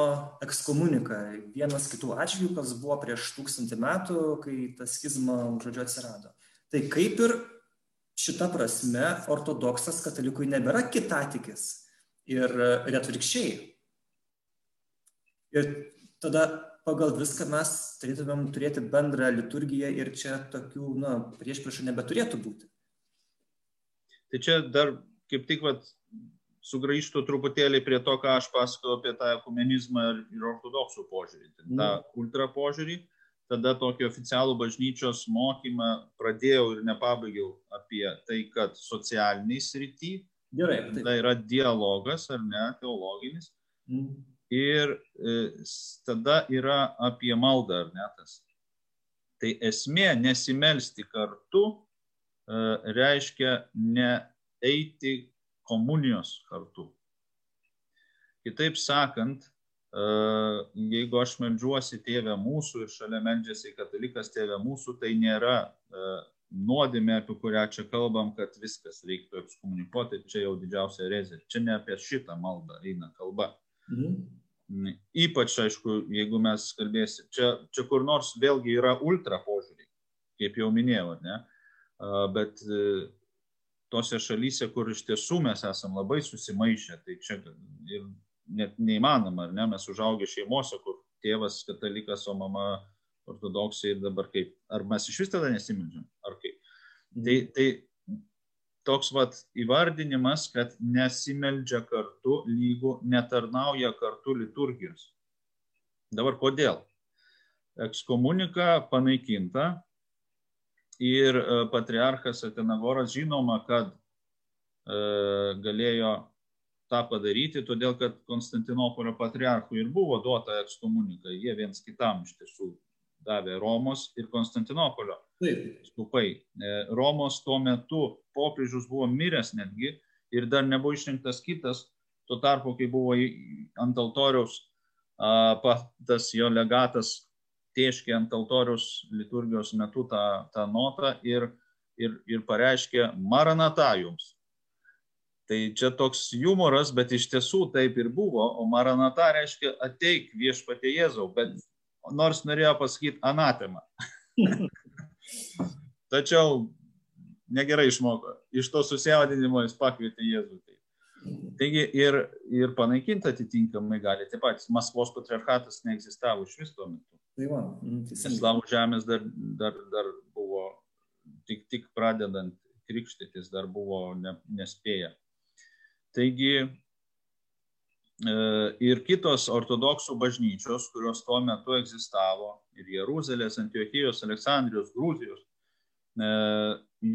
ekskomuniką vienas kitų atžvilgių, kas buvo prieš tūkstantį metų, kai ta schizma, žodžiu, atsirado. Tai kaip ir šita prasme ortodoksas katalikui nebėra kitatikis ir, ir atvirkščiai. Ir tada pagal viską mes turėtumėm turėti bendrą liturgiją ir čia tokių na, prieš priešų nebeturėtų būti. Tai čia dar kaip tik vat, sugrįžtų truputėlį prie to, ką aš pasakojau apie tą ekumenizmą ir, ortodoksų požiūrį. Tą mm. ultra požiūrį, tada tokį oficialų bažnyčios mokymą pradėjau ir nepabaigiau apie tai, kad socialiniai srity Gerai, tai yra dialogas ar ne, teologinis. Mm. Ir e, tada yra apie maldą ar ne tas. Tai esmė nesimelsti kartu e, reiškia ne eiti komunijos kartu. Kitaip sakant, jeigu aš meldžiuosi tėvę mūsų ir šalia meldžiasi katalikas tėvę mūsų, tai nėra e, nuodėmė, apie kurią čia kalbam, kad viskas reiktų ekskomunikuoti, čia jau didžiausia rezė. Čia ne apie šitą maldą eina kalba. Mhm. Ypač, aišku, jeigu mes kalbėsim, čia, čia kur nors vėlgi yra ultra požiūrį, kaip jau minėjau, ne? bet e, tose šalyse, kur iš tiesų mes esam labai susimaišę, tai čia ir net neįmanoma, ar ne, mes užaugę šeimose, kur tėvas katalikas, o mama ortodoksai ir dabar kaip, ar mes iš vis tada nesimildžiam, ar kaip. Tai, tai toks vat įvardinimas, kad nesimeldžia kartu, lygų netarnauja kartu liturgijos. Dabar kodėl? Ekskomunika panaikinta, ir e, patriarchas Atenagoras žinoma, kad e, galėjo tą padaryti, todėl kad Konstantinopolio patriarchui ir buvo duota ekskomunika, jie viens kitam iš tiesų davė Romos ir Konstantinopolio skupai. E, Romos tuo metu popiežius buvo miręs netgi ir dar nebuvo išrinktas kitas, tuo tarpu, kai buvo ant altoriaus tas jo legatas tėškė ant altoriaus liturgijos metu tą, tą notą ir, ir, ir pareiškė Maranata jums. Tai čia toks humoras, bet iš tiesų taip ir buvo, o Maranata reiškia ateik viešpatie Jėzau, bet nors norėjo pasakyti anatema. Tačiau negerai išmoko. Iš to susijaudinimo jis pakvietė Jėzų. Taigi ir, ir panaikinti atitinkamai gali. Taip pat Maskvos patriarchatas neegzistavo iš vis tuo metu. Tai va, mm, Slavų žemės dar, dar, dar buvo tik, tik pradedant krikštytis, dar buvo ne, nespėję. Taigi e, ir kitos ortodoksų bažnyčios, kurios tuo metu egzistavo, ir Jeruzalės, Antiochijos, Aleksandrijos, Grūzijos, e,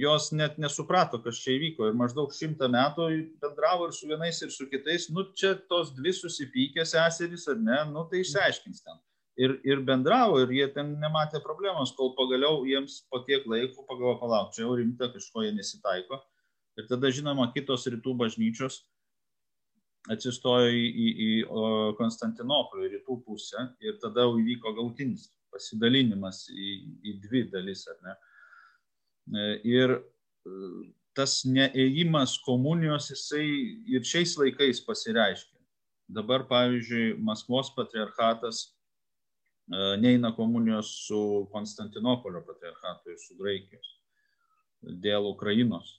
jos net nesuprato, kas čia įvyko. Ir maždaug šimtą metų bendravo ir su vienais, ir su kitais, nu čia tos dvi susipykė seserys, ar ne, nu tai išsiaiškins ten. Ir, ir bendravo ir jie ten nematė problemos, kol pagaliau jiems po tiek laiko pagalvo palauk, čia jau rimta, kažko jie nesitaiko. Ir tada, žinoma, kitos rytų bažnyčios atsistojo į, į, į Konstantinopolio rytų pusę ir tada įvyko gautinis pasidalinimas į, į dvi dalis, ar ne. E, ir e, tas neėjimas komunijos jisai ir šiais laikais pasireiškia. Dabar, pavyzdžiui, Maskvos patriarchatas E, neina komunijos su Konstantinopolio patriarchatu ir su Graikijos dėl Ukrainos,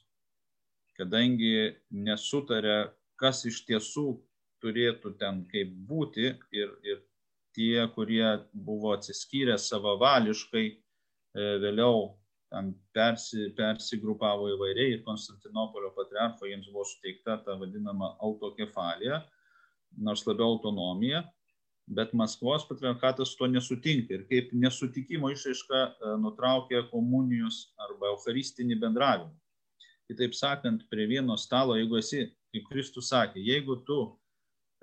kadangi nesutarė, kas iš tiesų turėtų ten kaip būti ir, ir tie, kurie buvo atsiskyrę savavališkai, e, vėliau ten persi, persigrupavo įvairiai ir Konstantinopolio patriarcho jiems buvo suteikta ta vadinama autokefalija, nors labiau autonomija, bet Maskvos patriarchatas to nesutinka ir kaip nesutikimo išaiška e, nutraukė komunijos arba eucharistinį bendravimą. Kitaip sakant, prie vieno stalo, jeigu esi, kaip Kristus sakė, jeigu tu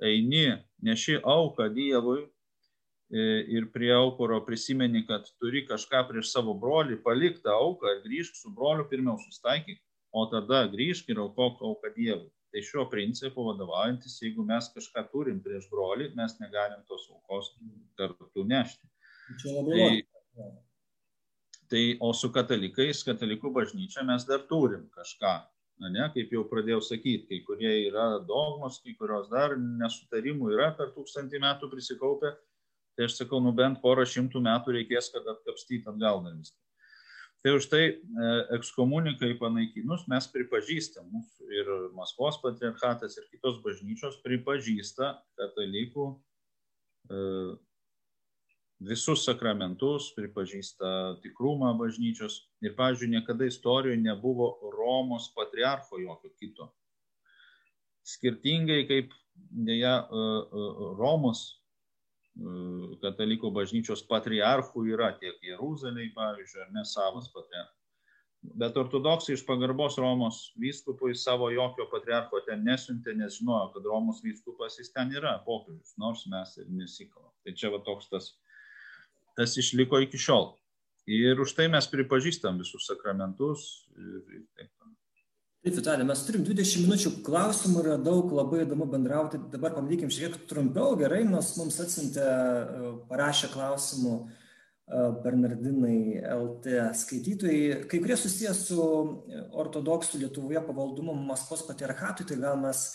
eini, neši auką Dievui e, ir prie aukuro prisimeni, kad turi kažką prieš savo brolį, palik tą auką ir grįžk su broliu, pirmiau sustaikyk, o tada grįžk ir aukok auką Dievui. Tai šiuo principu vadovaujantis, jeigu mes kažką turim prieš brolį, mes negalim tos aukos kartu nešti. Tai, tai, o su katalikais, katalikų bažnyčia mes dar turim kažką. Na, ne, kaip jau pradėjau sakyti, kai kurie yra dogmos, kai kurios dar nesutarimų yra per tūkstantį metų prisikaupę. Tai aš sakau, nu bent porą šimtų metų reikės, kad atkapstyti atgal dar viską. Tai už tai e, ekskomunikai panaikinus mes pripažįstam, mūsų ir Maskvos patriarchatas ir kitos bažnyčios pripažįsta katalikų e, visus sakramentus, pripažįsta tikrumą bažnyčios. Ir, pavyzdžiui, niekada istorijoje nebuvo Romos patriarcho jokio kito. Skirtingai kaip dėja e, Romos katalikų bažnyčios patriarchų yra tiek Jeruzalėje, pavyzdžiui, ar ne savas patriarchas. Bet ortodoksai iš pagarbos Romos vyskupui savo jokio patriarcho ten nesiuntė, nes žinojo, kad Romos vyskupas jis ten yra, popiežius, nors mes ir nesikalbam. Tai čia va toks tas, tas išliko iki šiol. Ir už tai mes pripažįstam visus sakramentus ir, ir taip Taip, Vitalė, mes turim 20 minučių klausimų, yra daug labai įdomu bendrauti. Dabar pamatykim šiek tiek trumpiau, gerai, nors mums atsintė, e, parašė klausimų e, Bernardinai LT skaitytojai. Kai kurie susijęs su ortodoksų Lietuvoje pavaldumu Maskvos patriarchatui, tai gal mes,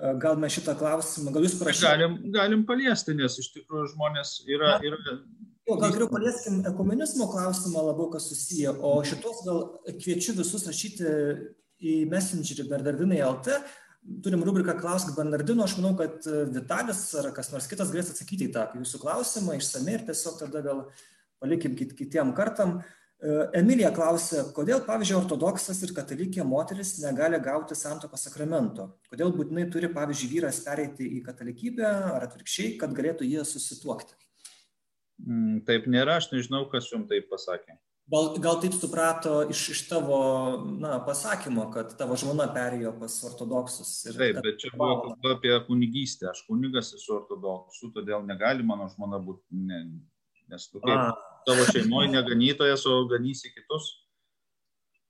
e, gal mes šitą klausimą, gal jūs parašysite? Galim, galim paliesti, nes iš tikrųjų žmonės yra... yra... Jo, gal geriau palieskim ekumenizmo klausimą labiau, kas susiję, o šitos gal kviečiu visus rašyti į Messengerį Bernardinai LT. Turim rubriką Klausk Bernardino, aš manau, kad Vitalis ar kas nors kitas galės atsakyti į tą jūsų klausimą išsamei ir tiesiog tada gal palikim kit, kitiem kartam. E, Emilija klausė, kodėl, pavyzdžiui, ortodoksas ir katalikė moteris negali gauti santokos sakramento? Kodėl būtinai turi, pavyzdžiui, vyras pereiti į katalikybę ar atvirkščiai, kad galėtų jie susituokti? Mm, taip nėra, aš nežinau, kas jums taip pasakė. Gal, gal taip suprato iš, iš tavo na, pasakymo, kad tavo žmona perėjo pas ortodoksus. Taip, bet čia buvo kalba apie kunigystę. Aš kunigas esu ortodoksų, todėl negali mano žmona būti, ne, nes tu kaip tavo šeimoje neganytojas, o ganysi kitus.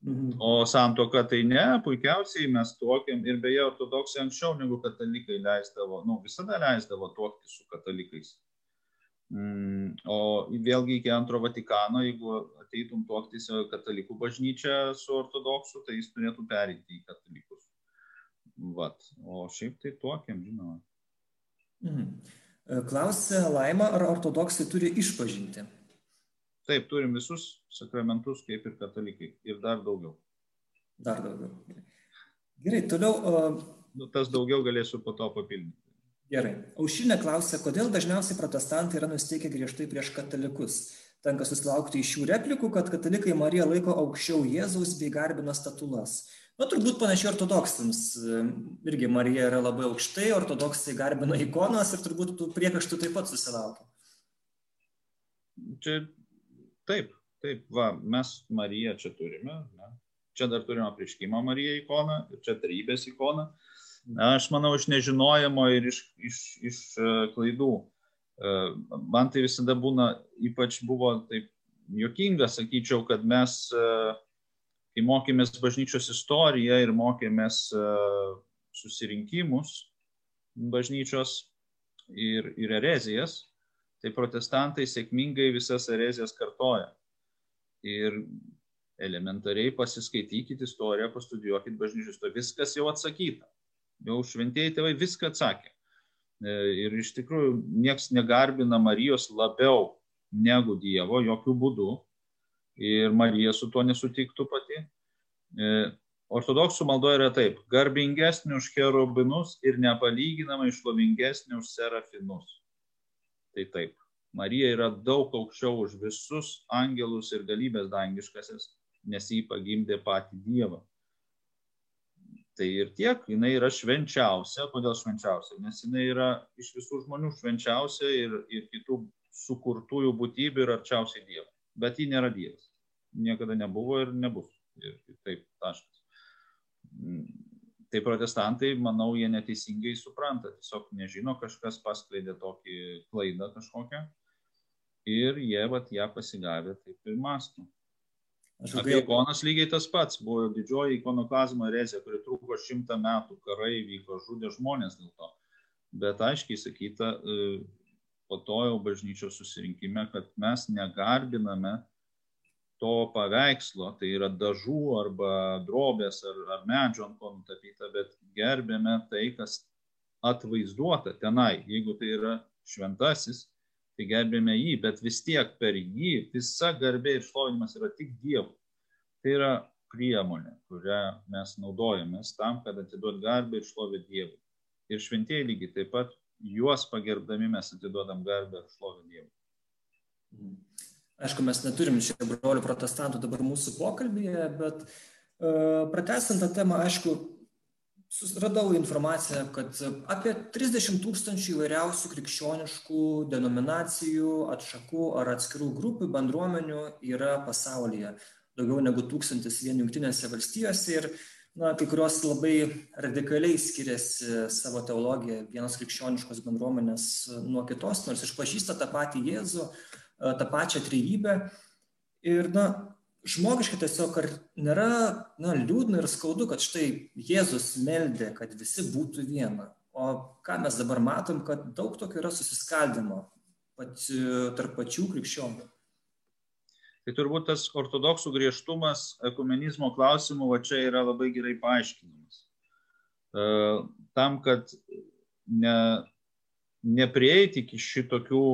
Mhm. O santoka tai ne, puikiausiai mes tuokėm ir beje ortodoksai anksčiau negu katalikai leisdavo, nu visada leisdavo tuokti su katalikais. Mm, o vėlgi iki antro Vatikano, jeigu ateitum tuoktis katalikų bažnyčią su ortodoksu, tai jis turėtų perėti į katalikus. Vat. O šiaip tai tuokiam, žinoma. Mhm. Klausė Laima, ar ortodoksai turi išpažinti? Taip, turim visus sakramentus kaip ir katalikai. Ir dar daugiau. Dar daugiau. Gerai, toliau. Uh... Nu, tas daugiau galėsiu po to papildyti. Gerai. Aušinė klausė, kodėl dažniausiai protestantai yra nusteikę griežtai prieš katalikus. Tenka susilaukti iš šių replikų, kad katalikai Mariją laiko aukščiau Jėzaus bei garbina statulas. Na, turbūt panašiai ortodoksams. Irgi Marija yra labai aukštai, ortodoksai garbina ikonas ir turbūt tų priekaištų taip pat susilaukia. Čia taip, taip, va, mes Mariją čia turime. Ne? Čia dar turime prieškimą Mariją ikoną, čia trybės ikoną. Aš manau, iš nežinojimo ir iš, iš, iš e, klaidų. E, man tai visada būna, ypač buvo taip jokinga, sakyčiau, kad mes, e, kai mokėmės bažnyčios istoriją ir mokėmės susirinkimus bažnyčios ir, ir erezijas, tai protestantai sėkmingai visas erezijas kartoja. Ir elementariai pasiskaitykite istoriją, pastudijuokit bažnyčios, to viskas jau atsakyta jau šventieji tėvai viską atsakė. E, ir iš tikrųjų nieks negarbina Marijos labiau negu Dievo, jokių būdų. Ir Marija su tuo nesutiktų pati. E, ortodoksų maldoje yra taip, garbingesnė už cherubinus ir nepalyginamai šlovingesnė už serafinus. Tai taip, Marija yra daug aukščiau už visus angelus ir galybės dangiškasis, nes jį pagimdė patį Dievą. Tai ir tiek, jinai yra švenčiausia. Kodėl švenčiausia? Nes jinai yra iš visų žmonių švenčiausia ir, ir kitų sukurtųjų būtybių ir arčiausiai Dievo. Bet ji nėra Dievas. Niekada nebuvo ir nebus. Ir taip, taškas. Tai protestantai, manau, jie neteisingai supranta. Tiesiog nežino, kažkas paskleidė tokį klaidą kažkokią. Ir jie, vat, ją pasigavę taip ir mastų. Apie ikonas lygiai tas pats. Buvo didžioji ikonoklazmo erezija, kuri truko šimtą metų, karai vyko, žudė žmonės dėl to. Bet aiškiai sakyta, e, po to jau bažnyčios susirinkime, kad mes negarbiname to paveikslo, tai yra dažų arba drobės ar, ar medžio ant ko nutapyta, bet gerbėme tai, kas atvaizduota tenai. Jeigu tai yra šventasis, tai gerbėme jį, bet vis tiek per jį visa garbė ir šlovinimas yra tik Dievui. Tai yra priemonė, kurią mes naudojamės tam, kad atiduot garbę ir šlovę Dievui. Ir šventieji lygiai taip pat juos pagerbdami mes atiduodam garbę ir šlovę Dievui. Aišku, mes neturim čia brolių protestantų dabar mūsų pokalbėje, bet uh, pratestant tą temą, aišku, susiradau informaciją, kad apie 30 tūkstančių įvairiausių krikščioniškų denominacijų, atšakų ar atskirų grupių bendruomenių yra pasaulyje. Daugiau negu tūkstantis vien jungtinėse valstijose ir na, kai kurios labai radikaliai skiriasi savo teologiją vienos krikščioniškos bendruomenės nuo kitos, nors išpažįsta tą patį Jėzų, tą pačią trejybę. Ir na, žmogiškai tiesiog ar nėra na, liūdna ir skaudu, kad štai Jėzus meldė, kad visi būtų viena. O ką mes dabar matom, kad daug tokio yra susiskaldimo pat, tarp pačių krikščionių. Tai turbūt tas ortodoksų griežtumas ekumenizmo klausimų va čia yra labai gerai paaiškinamas. E, tam, kad ne, neprieiti iki šitokių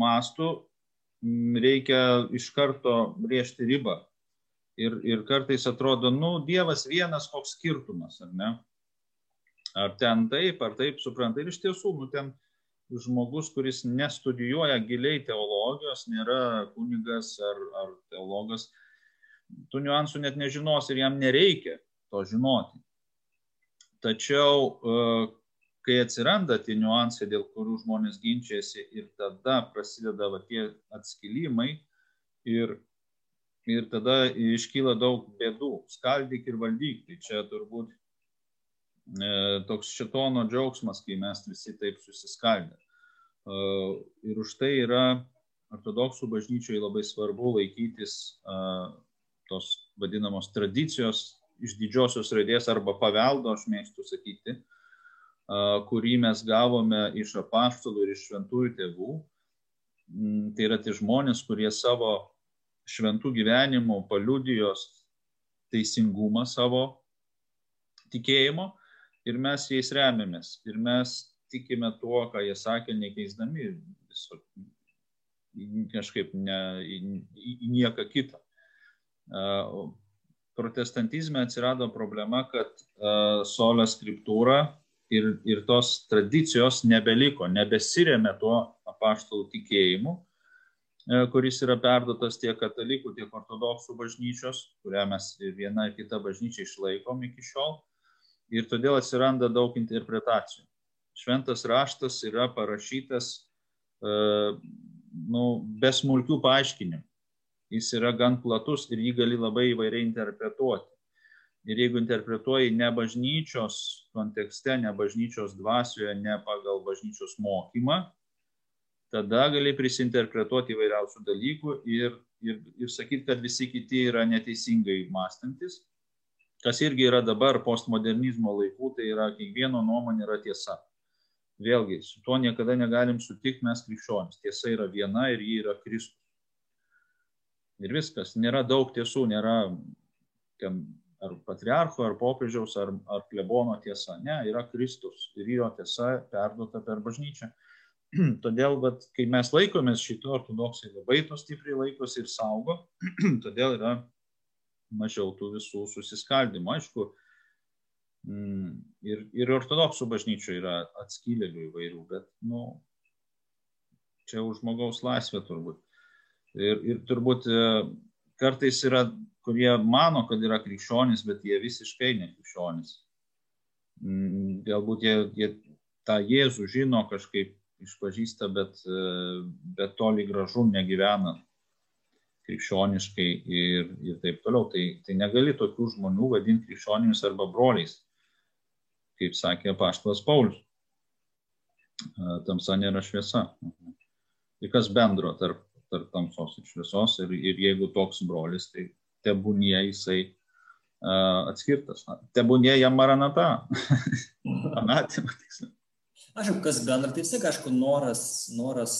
mastų, reikia iš karto brėžti ribą ir, ir kartais atrodo, nu, Dievas vienas, koks skirtumas, ar ne? Ar ten taip, ar taip supranta. Ir iš tiesų, nu, ten žmogus, kuris nestudijuoja giliai teologijos, nėra kunigas ar, ar teologas, tų niuansų net nežinos ir jam nereikia to žinoti. Tačiau, e, kai atsiranda tie niuansai, dėl kurių žmonės ginčiasi ir tada prasideda va, tie atskilimai ir ir tada iškyla daug bėdų. Skaldyk ir valdyk. Tai čia turbūt e, toks šitono džiaugsmas, kai mes visi taip susiskaldę. E, ir už tai yra ortodoksų bažnyčioje labai svarbu laikytis e, tos vadinamos tradicijos iš didžiosios raidės arba paveldo, aš mėgstu sakyti, e, kurį mes gavome iš apaštalų ir iš šventųjų tėvų. Mm, tai yra tie žmonės, kurie savo šventų gyvenimų paliudijos teisingumą savo tikėjimo ir mes jais remiamės. Ir mes tikime tuo, ką jie sakė, nekeisdami viso, kažkaip ne, į, į nieką kitą. Protestantizme atsirado problema, kad sola skriptūra ir, ir tos tradicijos nebeliko, nebesirėmė tuo apaštalų tikėjimu, kuris yra perduotas tiek katalikų, tiek ortodoksų bažnyčios, kurią mes viena ir kita bažnyčia išlaikom iki šiol. Ir todėl atsiranda daug interpretacijų. Šventas raštas yra parašytas e, nu, be smulkių paaiškinimų. Jis yra gan platus ir jį gali labai įvairiai interpretuoti. Ir jeigu interpretuoji ne bažnyčios kontekste, ne bažnyčios dvasioje, ne pagal bažnyčios mokymą, tada gali prisinterpretuoti įvairiausių dalykų ir, ir, ir sakyti, kad visi kiti yra neteisingai mąstantis, kas irgi yra dabar postmodernizmo laikų, tai yra kiekvieno nuomonė yra tiesa. Vėlgi, su tuo niekada negalim sutikti mes krikščionis. Tiesa yra viena ir ji yra Kristus. Ir viskas, nėra daug tiesų, nėra ten ar patriarcho, ar popiežiaus, ar, ar klebono tiesa. Ne, yra Kristus ir jo tiesa perduota per bažnyčią. Todėl, bet, kai mes laikomės šito, ortodoksai labai to stipriai laikosi ir saugo, todėl yra mažiau tų visų susiskaldimų. Aišku, mm, ir, ir ortodoksų bažnyčių yra atskylėlių įvairių, bet, nu, čia už žmogaus laisvę turbūt. Ir, ir turbūt, e, kartais yra, kurie mano, kad yra krikščionys, bet jie visiškai ne krikščionys. Mm, galbūt jie, jie tą Jėzų žino kažkaip išpažįsta, bet, bet toli gražu negyvena krikščioniškai ir, ir taip toliau. Tai, tai negali tokių žmonių vadinti krikščionimis arba broliais, kaip sakė Paštas Paulius. Tamsa nėra šviesa. Tai kas bendro tarp, tarp tamsos ir šviesos ir, ir jeigu toks brolis, tai tebūnie jisai uh, atskirtas. Tebūnie jam maranata. Anatima tiksliau. Aišku, kas bendra, tai vis tiek, aišku, noras, noras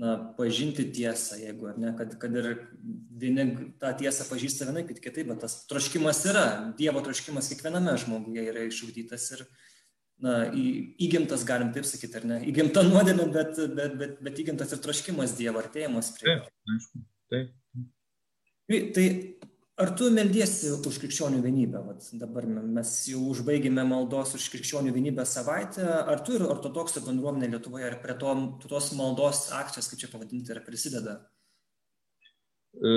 na, pažinti tiesą, jeigu, ne, kad, kad ir vieni tą tiesą pažįsta vienaip, kitaip, bet tas troškimas yra, Dievo troškimas kiekviename žmoguje yra išugdytas ir na, į, įgimtas, galim taip sakyti, ar ne, įgimta nuodėmė, bet, bet, bet, bet įgimtas ir troškimas Dievo artėjimas prie. Taip, aišku, taip. Tai, tai ar tu meldiesi už krikščionių vienybę vat dabar mes jau užbaigėme maldos už krikščionių vienybę savaitę ar tu ir ortodoksų bendruomenė lietuvoje ar prie to tos maldos akcijos kaip čia pavadinti ar prisideda e,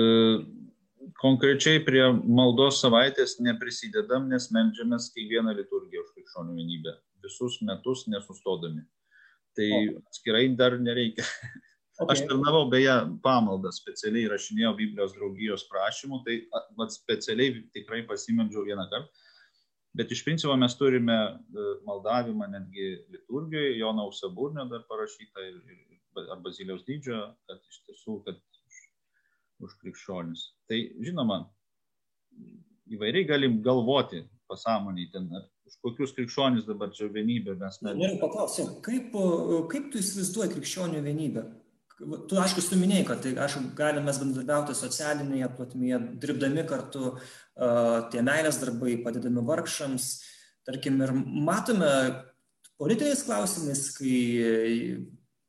konkrečiai prie maldos savaitės neprisidedam, nes melžiamės kiekvieną liturgiją už krikščionių vienybę. Visus metus nesustodami. Tai atskirai dar nereikia. Okay. Aš tarnavau beje pamaldą, specialiai rašinėjau Biblijos draugijos prašymų, tai vat, specialiai tikrai pasimeldžiau vieną kartą. Bet iš principo mes turime e, maldavimą netgi liturgijoje, Jono Ausaburnio dar parašyta ir, ir, ar Baziliaus dydžio, kad iš tiesų, kad už, už krikščionis. Tai žinoma, įvairiai galim galvoti pasąmoniai ten, ar už kokius krikščionis dabar čia vienybė mes. Noriu paklausti, kaip, kaip tu įsivaizduoji krikščionių vienybę? Tu aišku suminėjai, kad tai, aišku, galime mes bendradarbiauti socialinėje plotmėje, dirbdami kartu, tie meilės darbai, padedami vargšams, tarkim, ir matome politiniais klausimais, kai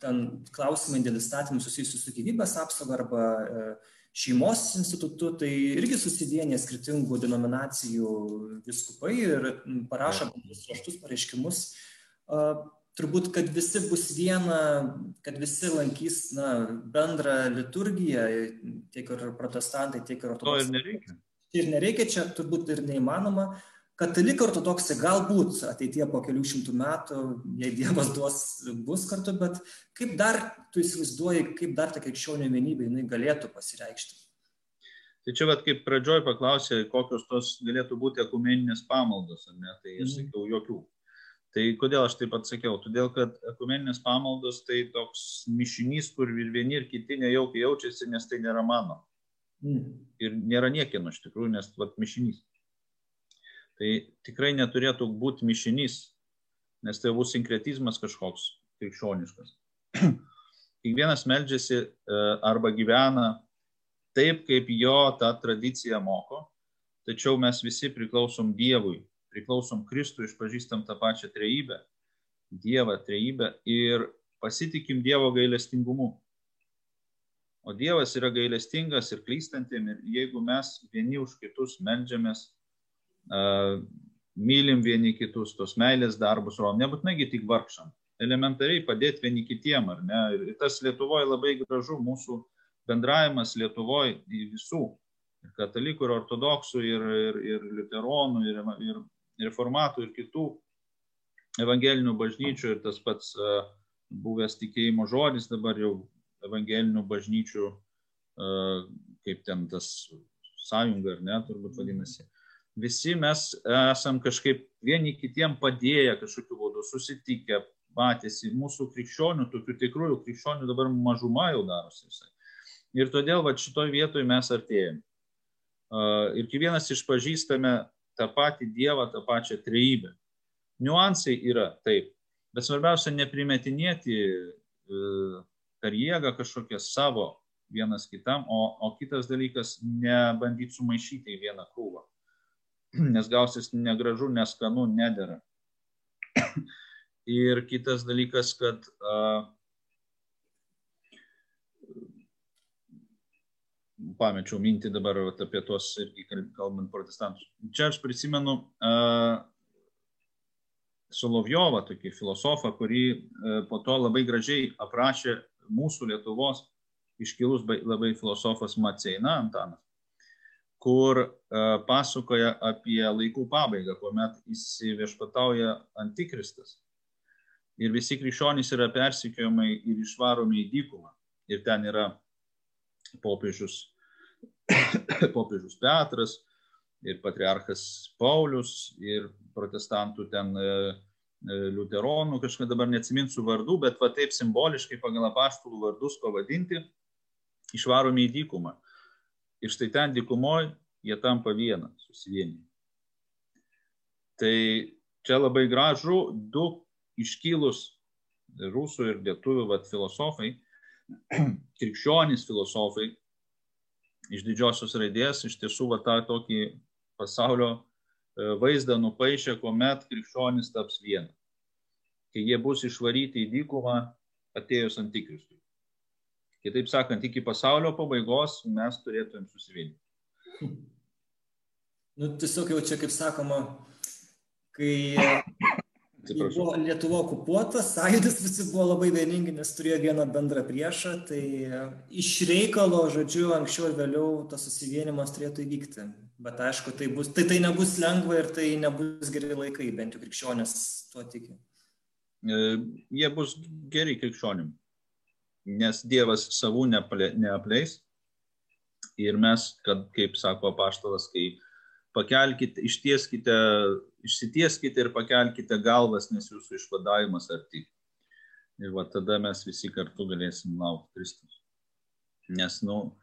ten klausimai dėl įstatymų susijusių su gyvybės apsauga arba e, šeimos institutu, tai irgi susivienė skirtingų denominacijų viskupai ir parašo raštus pareiškimus turbūt, kad visi bus viena, kad visi lankys na, bendrą liturgiją, tiek ir protestantai, tiek ir ortodoksai. To ir nereikia. Ir nereikia, čia turbūt ir neįmanoma. Katalikai ortodoksai galbūt ateitie po kelių šimtų metų, jei Dievas duos, bus kartu, bet kaip dar tu įsivaizduoji, kaip dar ta krikščionių vienybė jinai galėtų pasireikšti? Tai čia, vat, kaip pradžioj paklausė, kokios tos galėtų būti ekumeninės pamaldos, ar ne, tai aš mhm. sakiau, jokių. Tai kodėl aš taip atsakiau? Todėl, kad ekumeninės pamaldos tai toks mišinys, kur ir vieni ir kiti nejaukiai jaučiasi, nes tai nėra mano. Mm. Ir nėra niekieno iš tikrųjų, nes vat mišinys. Tai tikrai neturėtų būti mišinys, nes tai bus sinkretizmas kažkoks krikščioniškas. Kiekvienas meldžiasi e, arba gyvena taip, kaip jo ta tradicija moko, tačiau mes visi priklausom Dievui priklausom Kristui, išpažįstam tą pačią trejybę, Dievą trejybę ir pasitikim Dievo gailestingumu. O Dievas yra gailestingas ir klystantiem ir jeigu mes vieni už kitus melžiamės, uh, mylim vieni kitus, tos meilės darbus, o nebūtinai tik vargšam, elementariai padėti vieni kitiem, ar ne? Ir tas Lietuvoje labai gražu, mūsų bendravimas Lietuvoje visų, ir katalikų, ir ortodoksų, ir, ir, ir liuteronų, ir, ir reformatų ir kitų evangelinių bažnyčių ir tas pats buvęs tikėjimo žodis dabar jau evangelinių bažnyčių, kaip ten tas sąjunga ar ne, turbūt vadinasi. Visi mes esam kažkaip vieni kitiem padėję kažkokiu būdu, susitikę, matėsi mūsų krikščionių, tokių tikrųjų krikščionių dabar mažuma jau darosi visai. Ir todėl va šitoj vietoj mes artėjame. Ir kiekvienas išpažįstame tą patį Dievą, tą pačią trejybę. Niuansai yra taip, bet svarbiausia neprimetinėti e, per jėgą kažkokią savo vienas kitam, o, o kitas dalykas nebandyti sumaišyti į vieną krūvą, nes gausis negražu, neskanu, nedėra. Ir kitas dalykas, kad uh, pamečiau mintį dabar vat, apie tuos irgi kalbant protestantus. Čia aš prisimenu uh, Solovjovą, tokį filosofą, kurį uh, po to labai gražiai aprašė mūsų Lietuvos iškilus labai filosofas Maceina Antanas. kur pasakoja apie laikų pabaigą, kuomet įsiviešpatauja antikristas. Ir visi krikščionys yra persikiojimai ir išvaromi į dykumą. Ir ten yra popiežius, popiežius Petras, ir patriarchas Paulius, ir protestantų ten liuteronų, kažką dabar neatsiminsiu vardų, bet va taip simboliškai pagal apaštalų vardus pavadinti, išvaromi į dykumą. Ir štai ten dykumoje jie tampa vieną, susivienį. Tai čia labai gražu, du iškilus rusų ir lietuvių vat, filosofai, krikščionys filosofai iš didžiosios raidės iš tiesų va tą tokį pasaulio E, vaizdą nupaišė, kuomet krikščionis taps viena. Kai jie bus išvaryti į dykumą atėjus antikristui. Kitaip sakant, iki pasaulio pabaigos mes turėtumėm susivienyti. Nu, tiesiog jau čia, kaip sakoma, kai buvo Lietuva okupuota, sąjūdis visi buvo labai vieningi, nes turėjo vieną bendrą priešą, tai iš reikalo, žodžiu, anksčiau ir vėliau tas susivienimas turėtų įvykti. Bet aišku, tai, bus, tai, tai nebus lengva ir tai nebus geri laikai, bent jau krikščionės tuo tiki. E, jie bus geri krikščionim, nes Dievas savų neapleis. Ir mes, kad, kaip sako paštalas, kai pakelkite, ištieskite, išsitieskite ir pakelkite galvas, nes jūsų išvadavimas arti. Ir va tada mes visi kartu galėsim laukti Kristus. Nes, nu,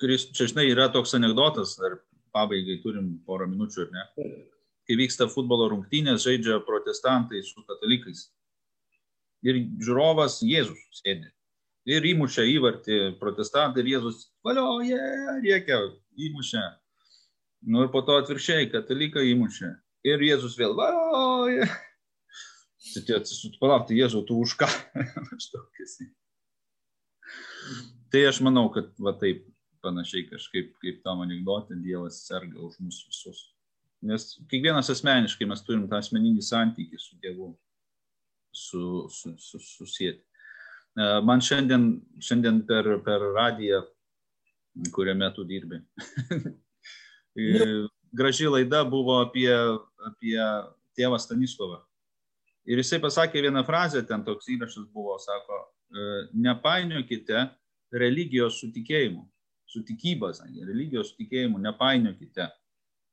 Kristus, čia žinai, yra toks anegdotas, ar pabaigai turim porą minučių, ar ne? Kai vyksta futbolo rungtynės, žaidžia protestantai su katalikais. Ir žiūrovas Jėzus sėdi. Ir įmušia įvartį protestantai ir Jėzus, valioja, rėkia, įmušia. Nu ir po to atvirkščiai, katalikai įmušia. Ir Jėzus vėl, valioja. Palauk, tai Jėzau, tu už ką? tai aš manau, kad va taip panašiai kažkaip kaip tam anegdote Dievas serga už mus visus. Nes kiekvienas asmeniškai mes turim tą asmeninį santykį su Dievu su, su, su, susijęti. E, man šiandien, šiandien per, per radiją, kuriame tu dirbi, graži laida buvo apie, apie tėvą Stanislavą. Ir jisai pasakė vieną frazę, ten toks įrašas buvo, sako, e, nepainiokite religijos su tikėjimu su tikyba, sakė, religijos tikėjimu nepainiokite.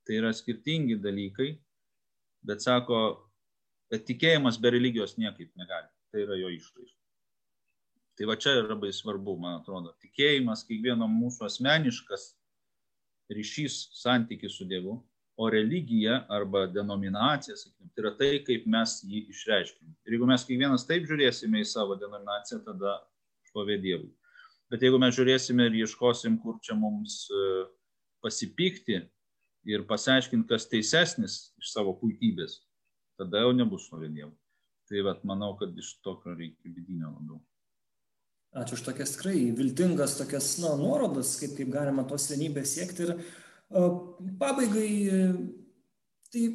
Tai yra skirtingi dalykai, bet sako, kad tikėjimas be religijos niekaip negali. Tai yra jo išraiška. Tai va čia yra labai svarbu, man atrodo. Tikėjimas kiekvieno mūsų asmeniškas ryšys, santykis su Dievu, o religija arba denominacija, sakykime, tai yra tai, kaip mes jį išreiškime. Ir jeigu mes kiekvienas taip žiūrėsime į savo denominaciją, tada šlovė Dievui. Bet jeigu mes žiūrėsime ir ieškosim, kur čia mums e, pasipykti ir pasiaiškinti, kas teisesnis iš savo puikybės, tada jau nebus šlovė Dievo. Tai vat, manau, kad iš tokio reikia vidinio labiau. Ačiū už tokias tikrai viltingas tokias na, nuorodas, kaip, kaip galima tos vienybės siekti. Ir uh, pabaigai, tai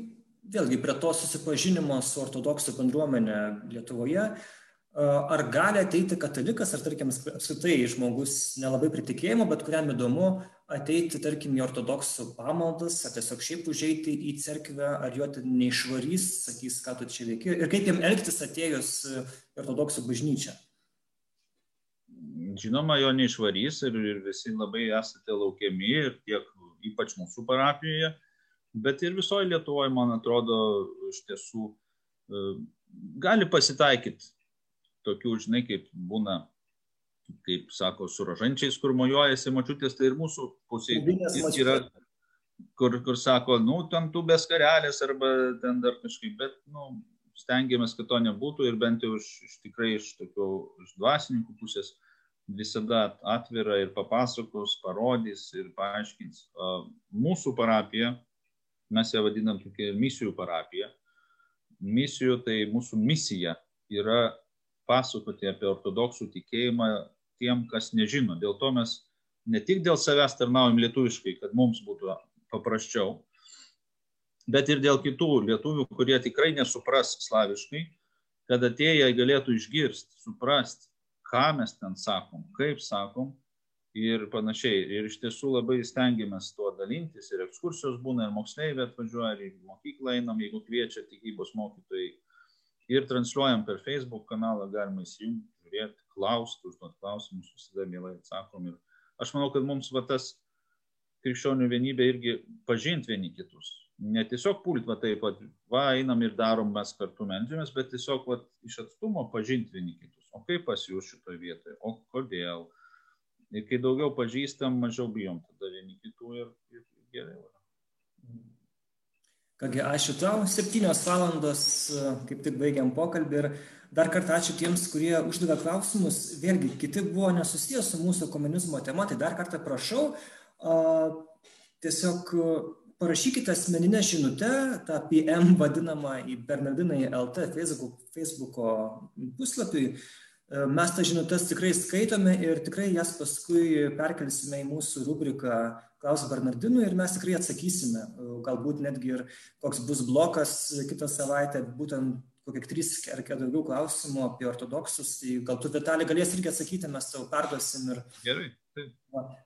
vėlgi prie to susipažinimo su ortodoksų bendruomenė Lietuvoje, uh, ar gali ateiti katalikas, ar tarkim apskritai žmogus nelabai pritikėjimo, bet kuriam įdomu ateiti, tarkim, į ortodoksų pamaldas, ar tiesiog šiaip užeiti į cerkvę, ar jo ten neišvarys, sakys, ką tu čia veiki, ir kaip jam elgtis atėjus į ortodoksų bažnyčią. Žinoma, jo neišvarys ir, ir visi labai esate laukiami ir tiek ypač mūsų parapijoje, bet ir visoje Lietuvoje, man atrodo, iš tiesų gali pasitaikyti tokių, žinai, kaip būna, kaip sako, su rožančiais, kur mojuojasi mačiutės, tai ir mūsų pusėje yra, kur, kur sako, nu, ten tu beskarelės arba ten dar kažkaip, bet, nu, stengiamės, kad to nebūtų ir bent jau iš, iš tikrai iš tokių iš dvasininkų pusės visada atvira ir papasakos, parodys ir paaiškins. Mūsų parapija, mes ją vadinam tokia misijų parapija. Misijų tai mūsų misija yra pasakoti apie ortodoksų tikėjimą tiem, kas nežino. Dėl to mes ne tik dėl savęs tarnaujam lietuviškai, kad mums būtų paprasčiau, bet ir dėl kitų lietuvių, kurie tikrai nesupras slaviškai, kad atėję galėtų išgirsti, suprasti, ką mes ten sakom, kaip sakom ir panašiai. Ir iš tiesų labai stengiamės tuo dalintis. Ir ekskursijos būna, ir moksleiviai atvažiuoja, ir į mokyklą einam, jeigu kviečia tikybos mokytojai. Ir transliuojam per Facebook kanalą, galima įsijungti, žiūrėti, klausti, užduoti klausimus, visada mielai atsakom. Ir aš manau, kad mums va tas krikščionių vienybė irgi pažinti vieni kitus. Ne tiesiog pult, va taip, va, va einam ir darom mes kartu medžiamės, bet tiesiog va, iš atstumo pažinti vieni kitus. O kaip pas jūs šitoje vietoje, o kodėl, Ir kai daugiau pažįstam, mažiau bijom tada vieni kitų ir, ir geriau. Kągi, ačiū tau. Septynios valandos, kaip tik baigiam pokalbį ir dar kartą ačiū tiems, kurie uždavė klausimus. Vėlgi, kiti buvo nesusijęs su mūsų komunizmo tema, tai dar kartą prašau, tiesiog parašykite asmeninę žinutę, tą PM vadinamą į Bernardinai LT Facebook, Facebooko puslapiui Mes tą žinutės tikrai skaitome ir tikrai jas paskui perkelsime į mūsų rubriką Klaus Bernardinų ir mes tikrai atsakysime. Galbūt netgi ir koks bus blokas kitą savaitę, būtent kokie trys ar kiek daugiau klausimų apie ortodoksus. Tai gal tu, Vitalį, galės irgi atsakyti, mes tau perduosim. Ir... Gerai.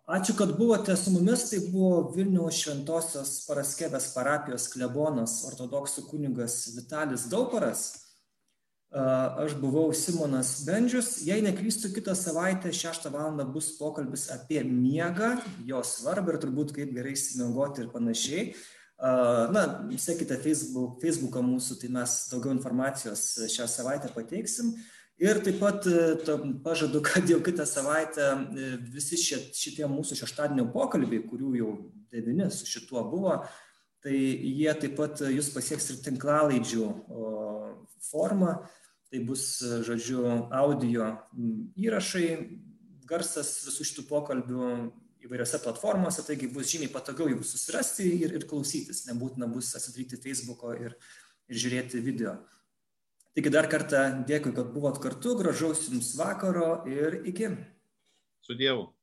Ačiū, kad buvote su mumis. Tai buvo Vilniaus Šventosios Paraskevės parapijos klebonas, ortodoksų kunigas Vitalis Dauparas. Aš buvau Simonas Bendžius. Jei neklystu, kitą savaitę 6 val. bus pokalbis apie miegą, jo svarbą ir turbūt kaip gerai įsimiegoti ir panašiai. Na, sekite Facebook, Facebooką mūsų, tai mes daugiau informacijos šią savaitę pateiksim. Ir taip pat pažadu, kad jau kitą savaitę visi šie, šitie mūsų šeštadienio pokalbiai, kurių jau devyni su šituo buvo, tai jie taip pat jūs pasieks ir tinklalaidžių forma. Tai bus, žodžiu, audio įrašai, garsas visų šitų pokalbių įvairiose platformose, taigi bus žymiai patogiau jų susirasti ir, ir klausytis, nebūtina bus atsidaryti Facebook'o ir, ir žiūrėti video. Taigi dar kartą dėkui, kad buvot kartu, gražaus jums vakaro ir iki. Su Dievu.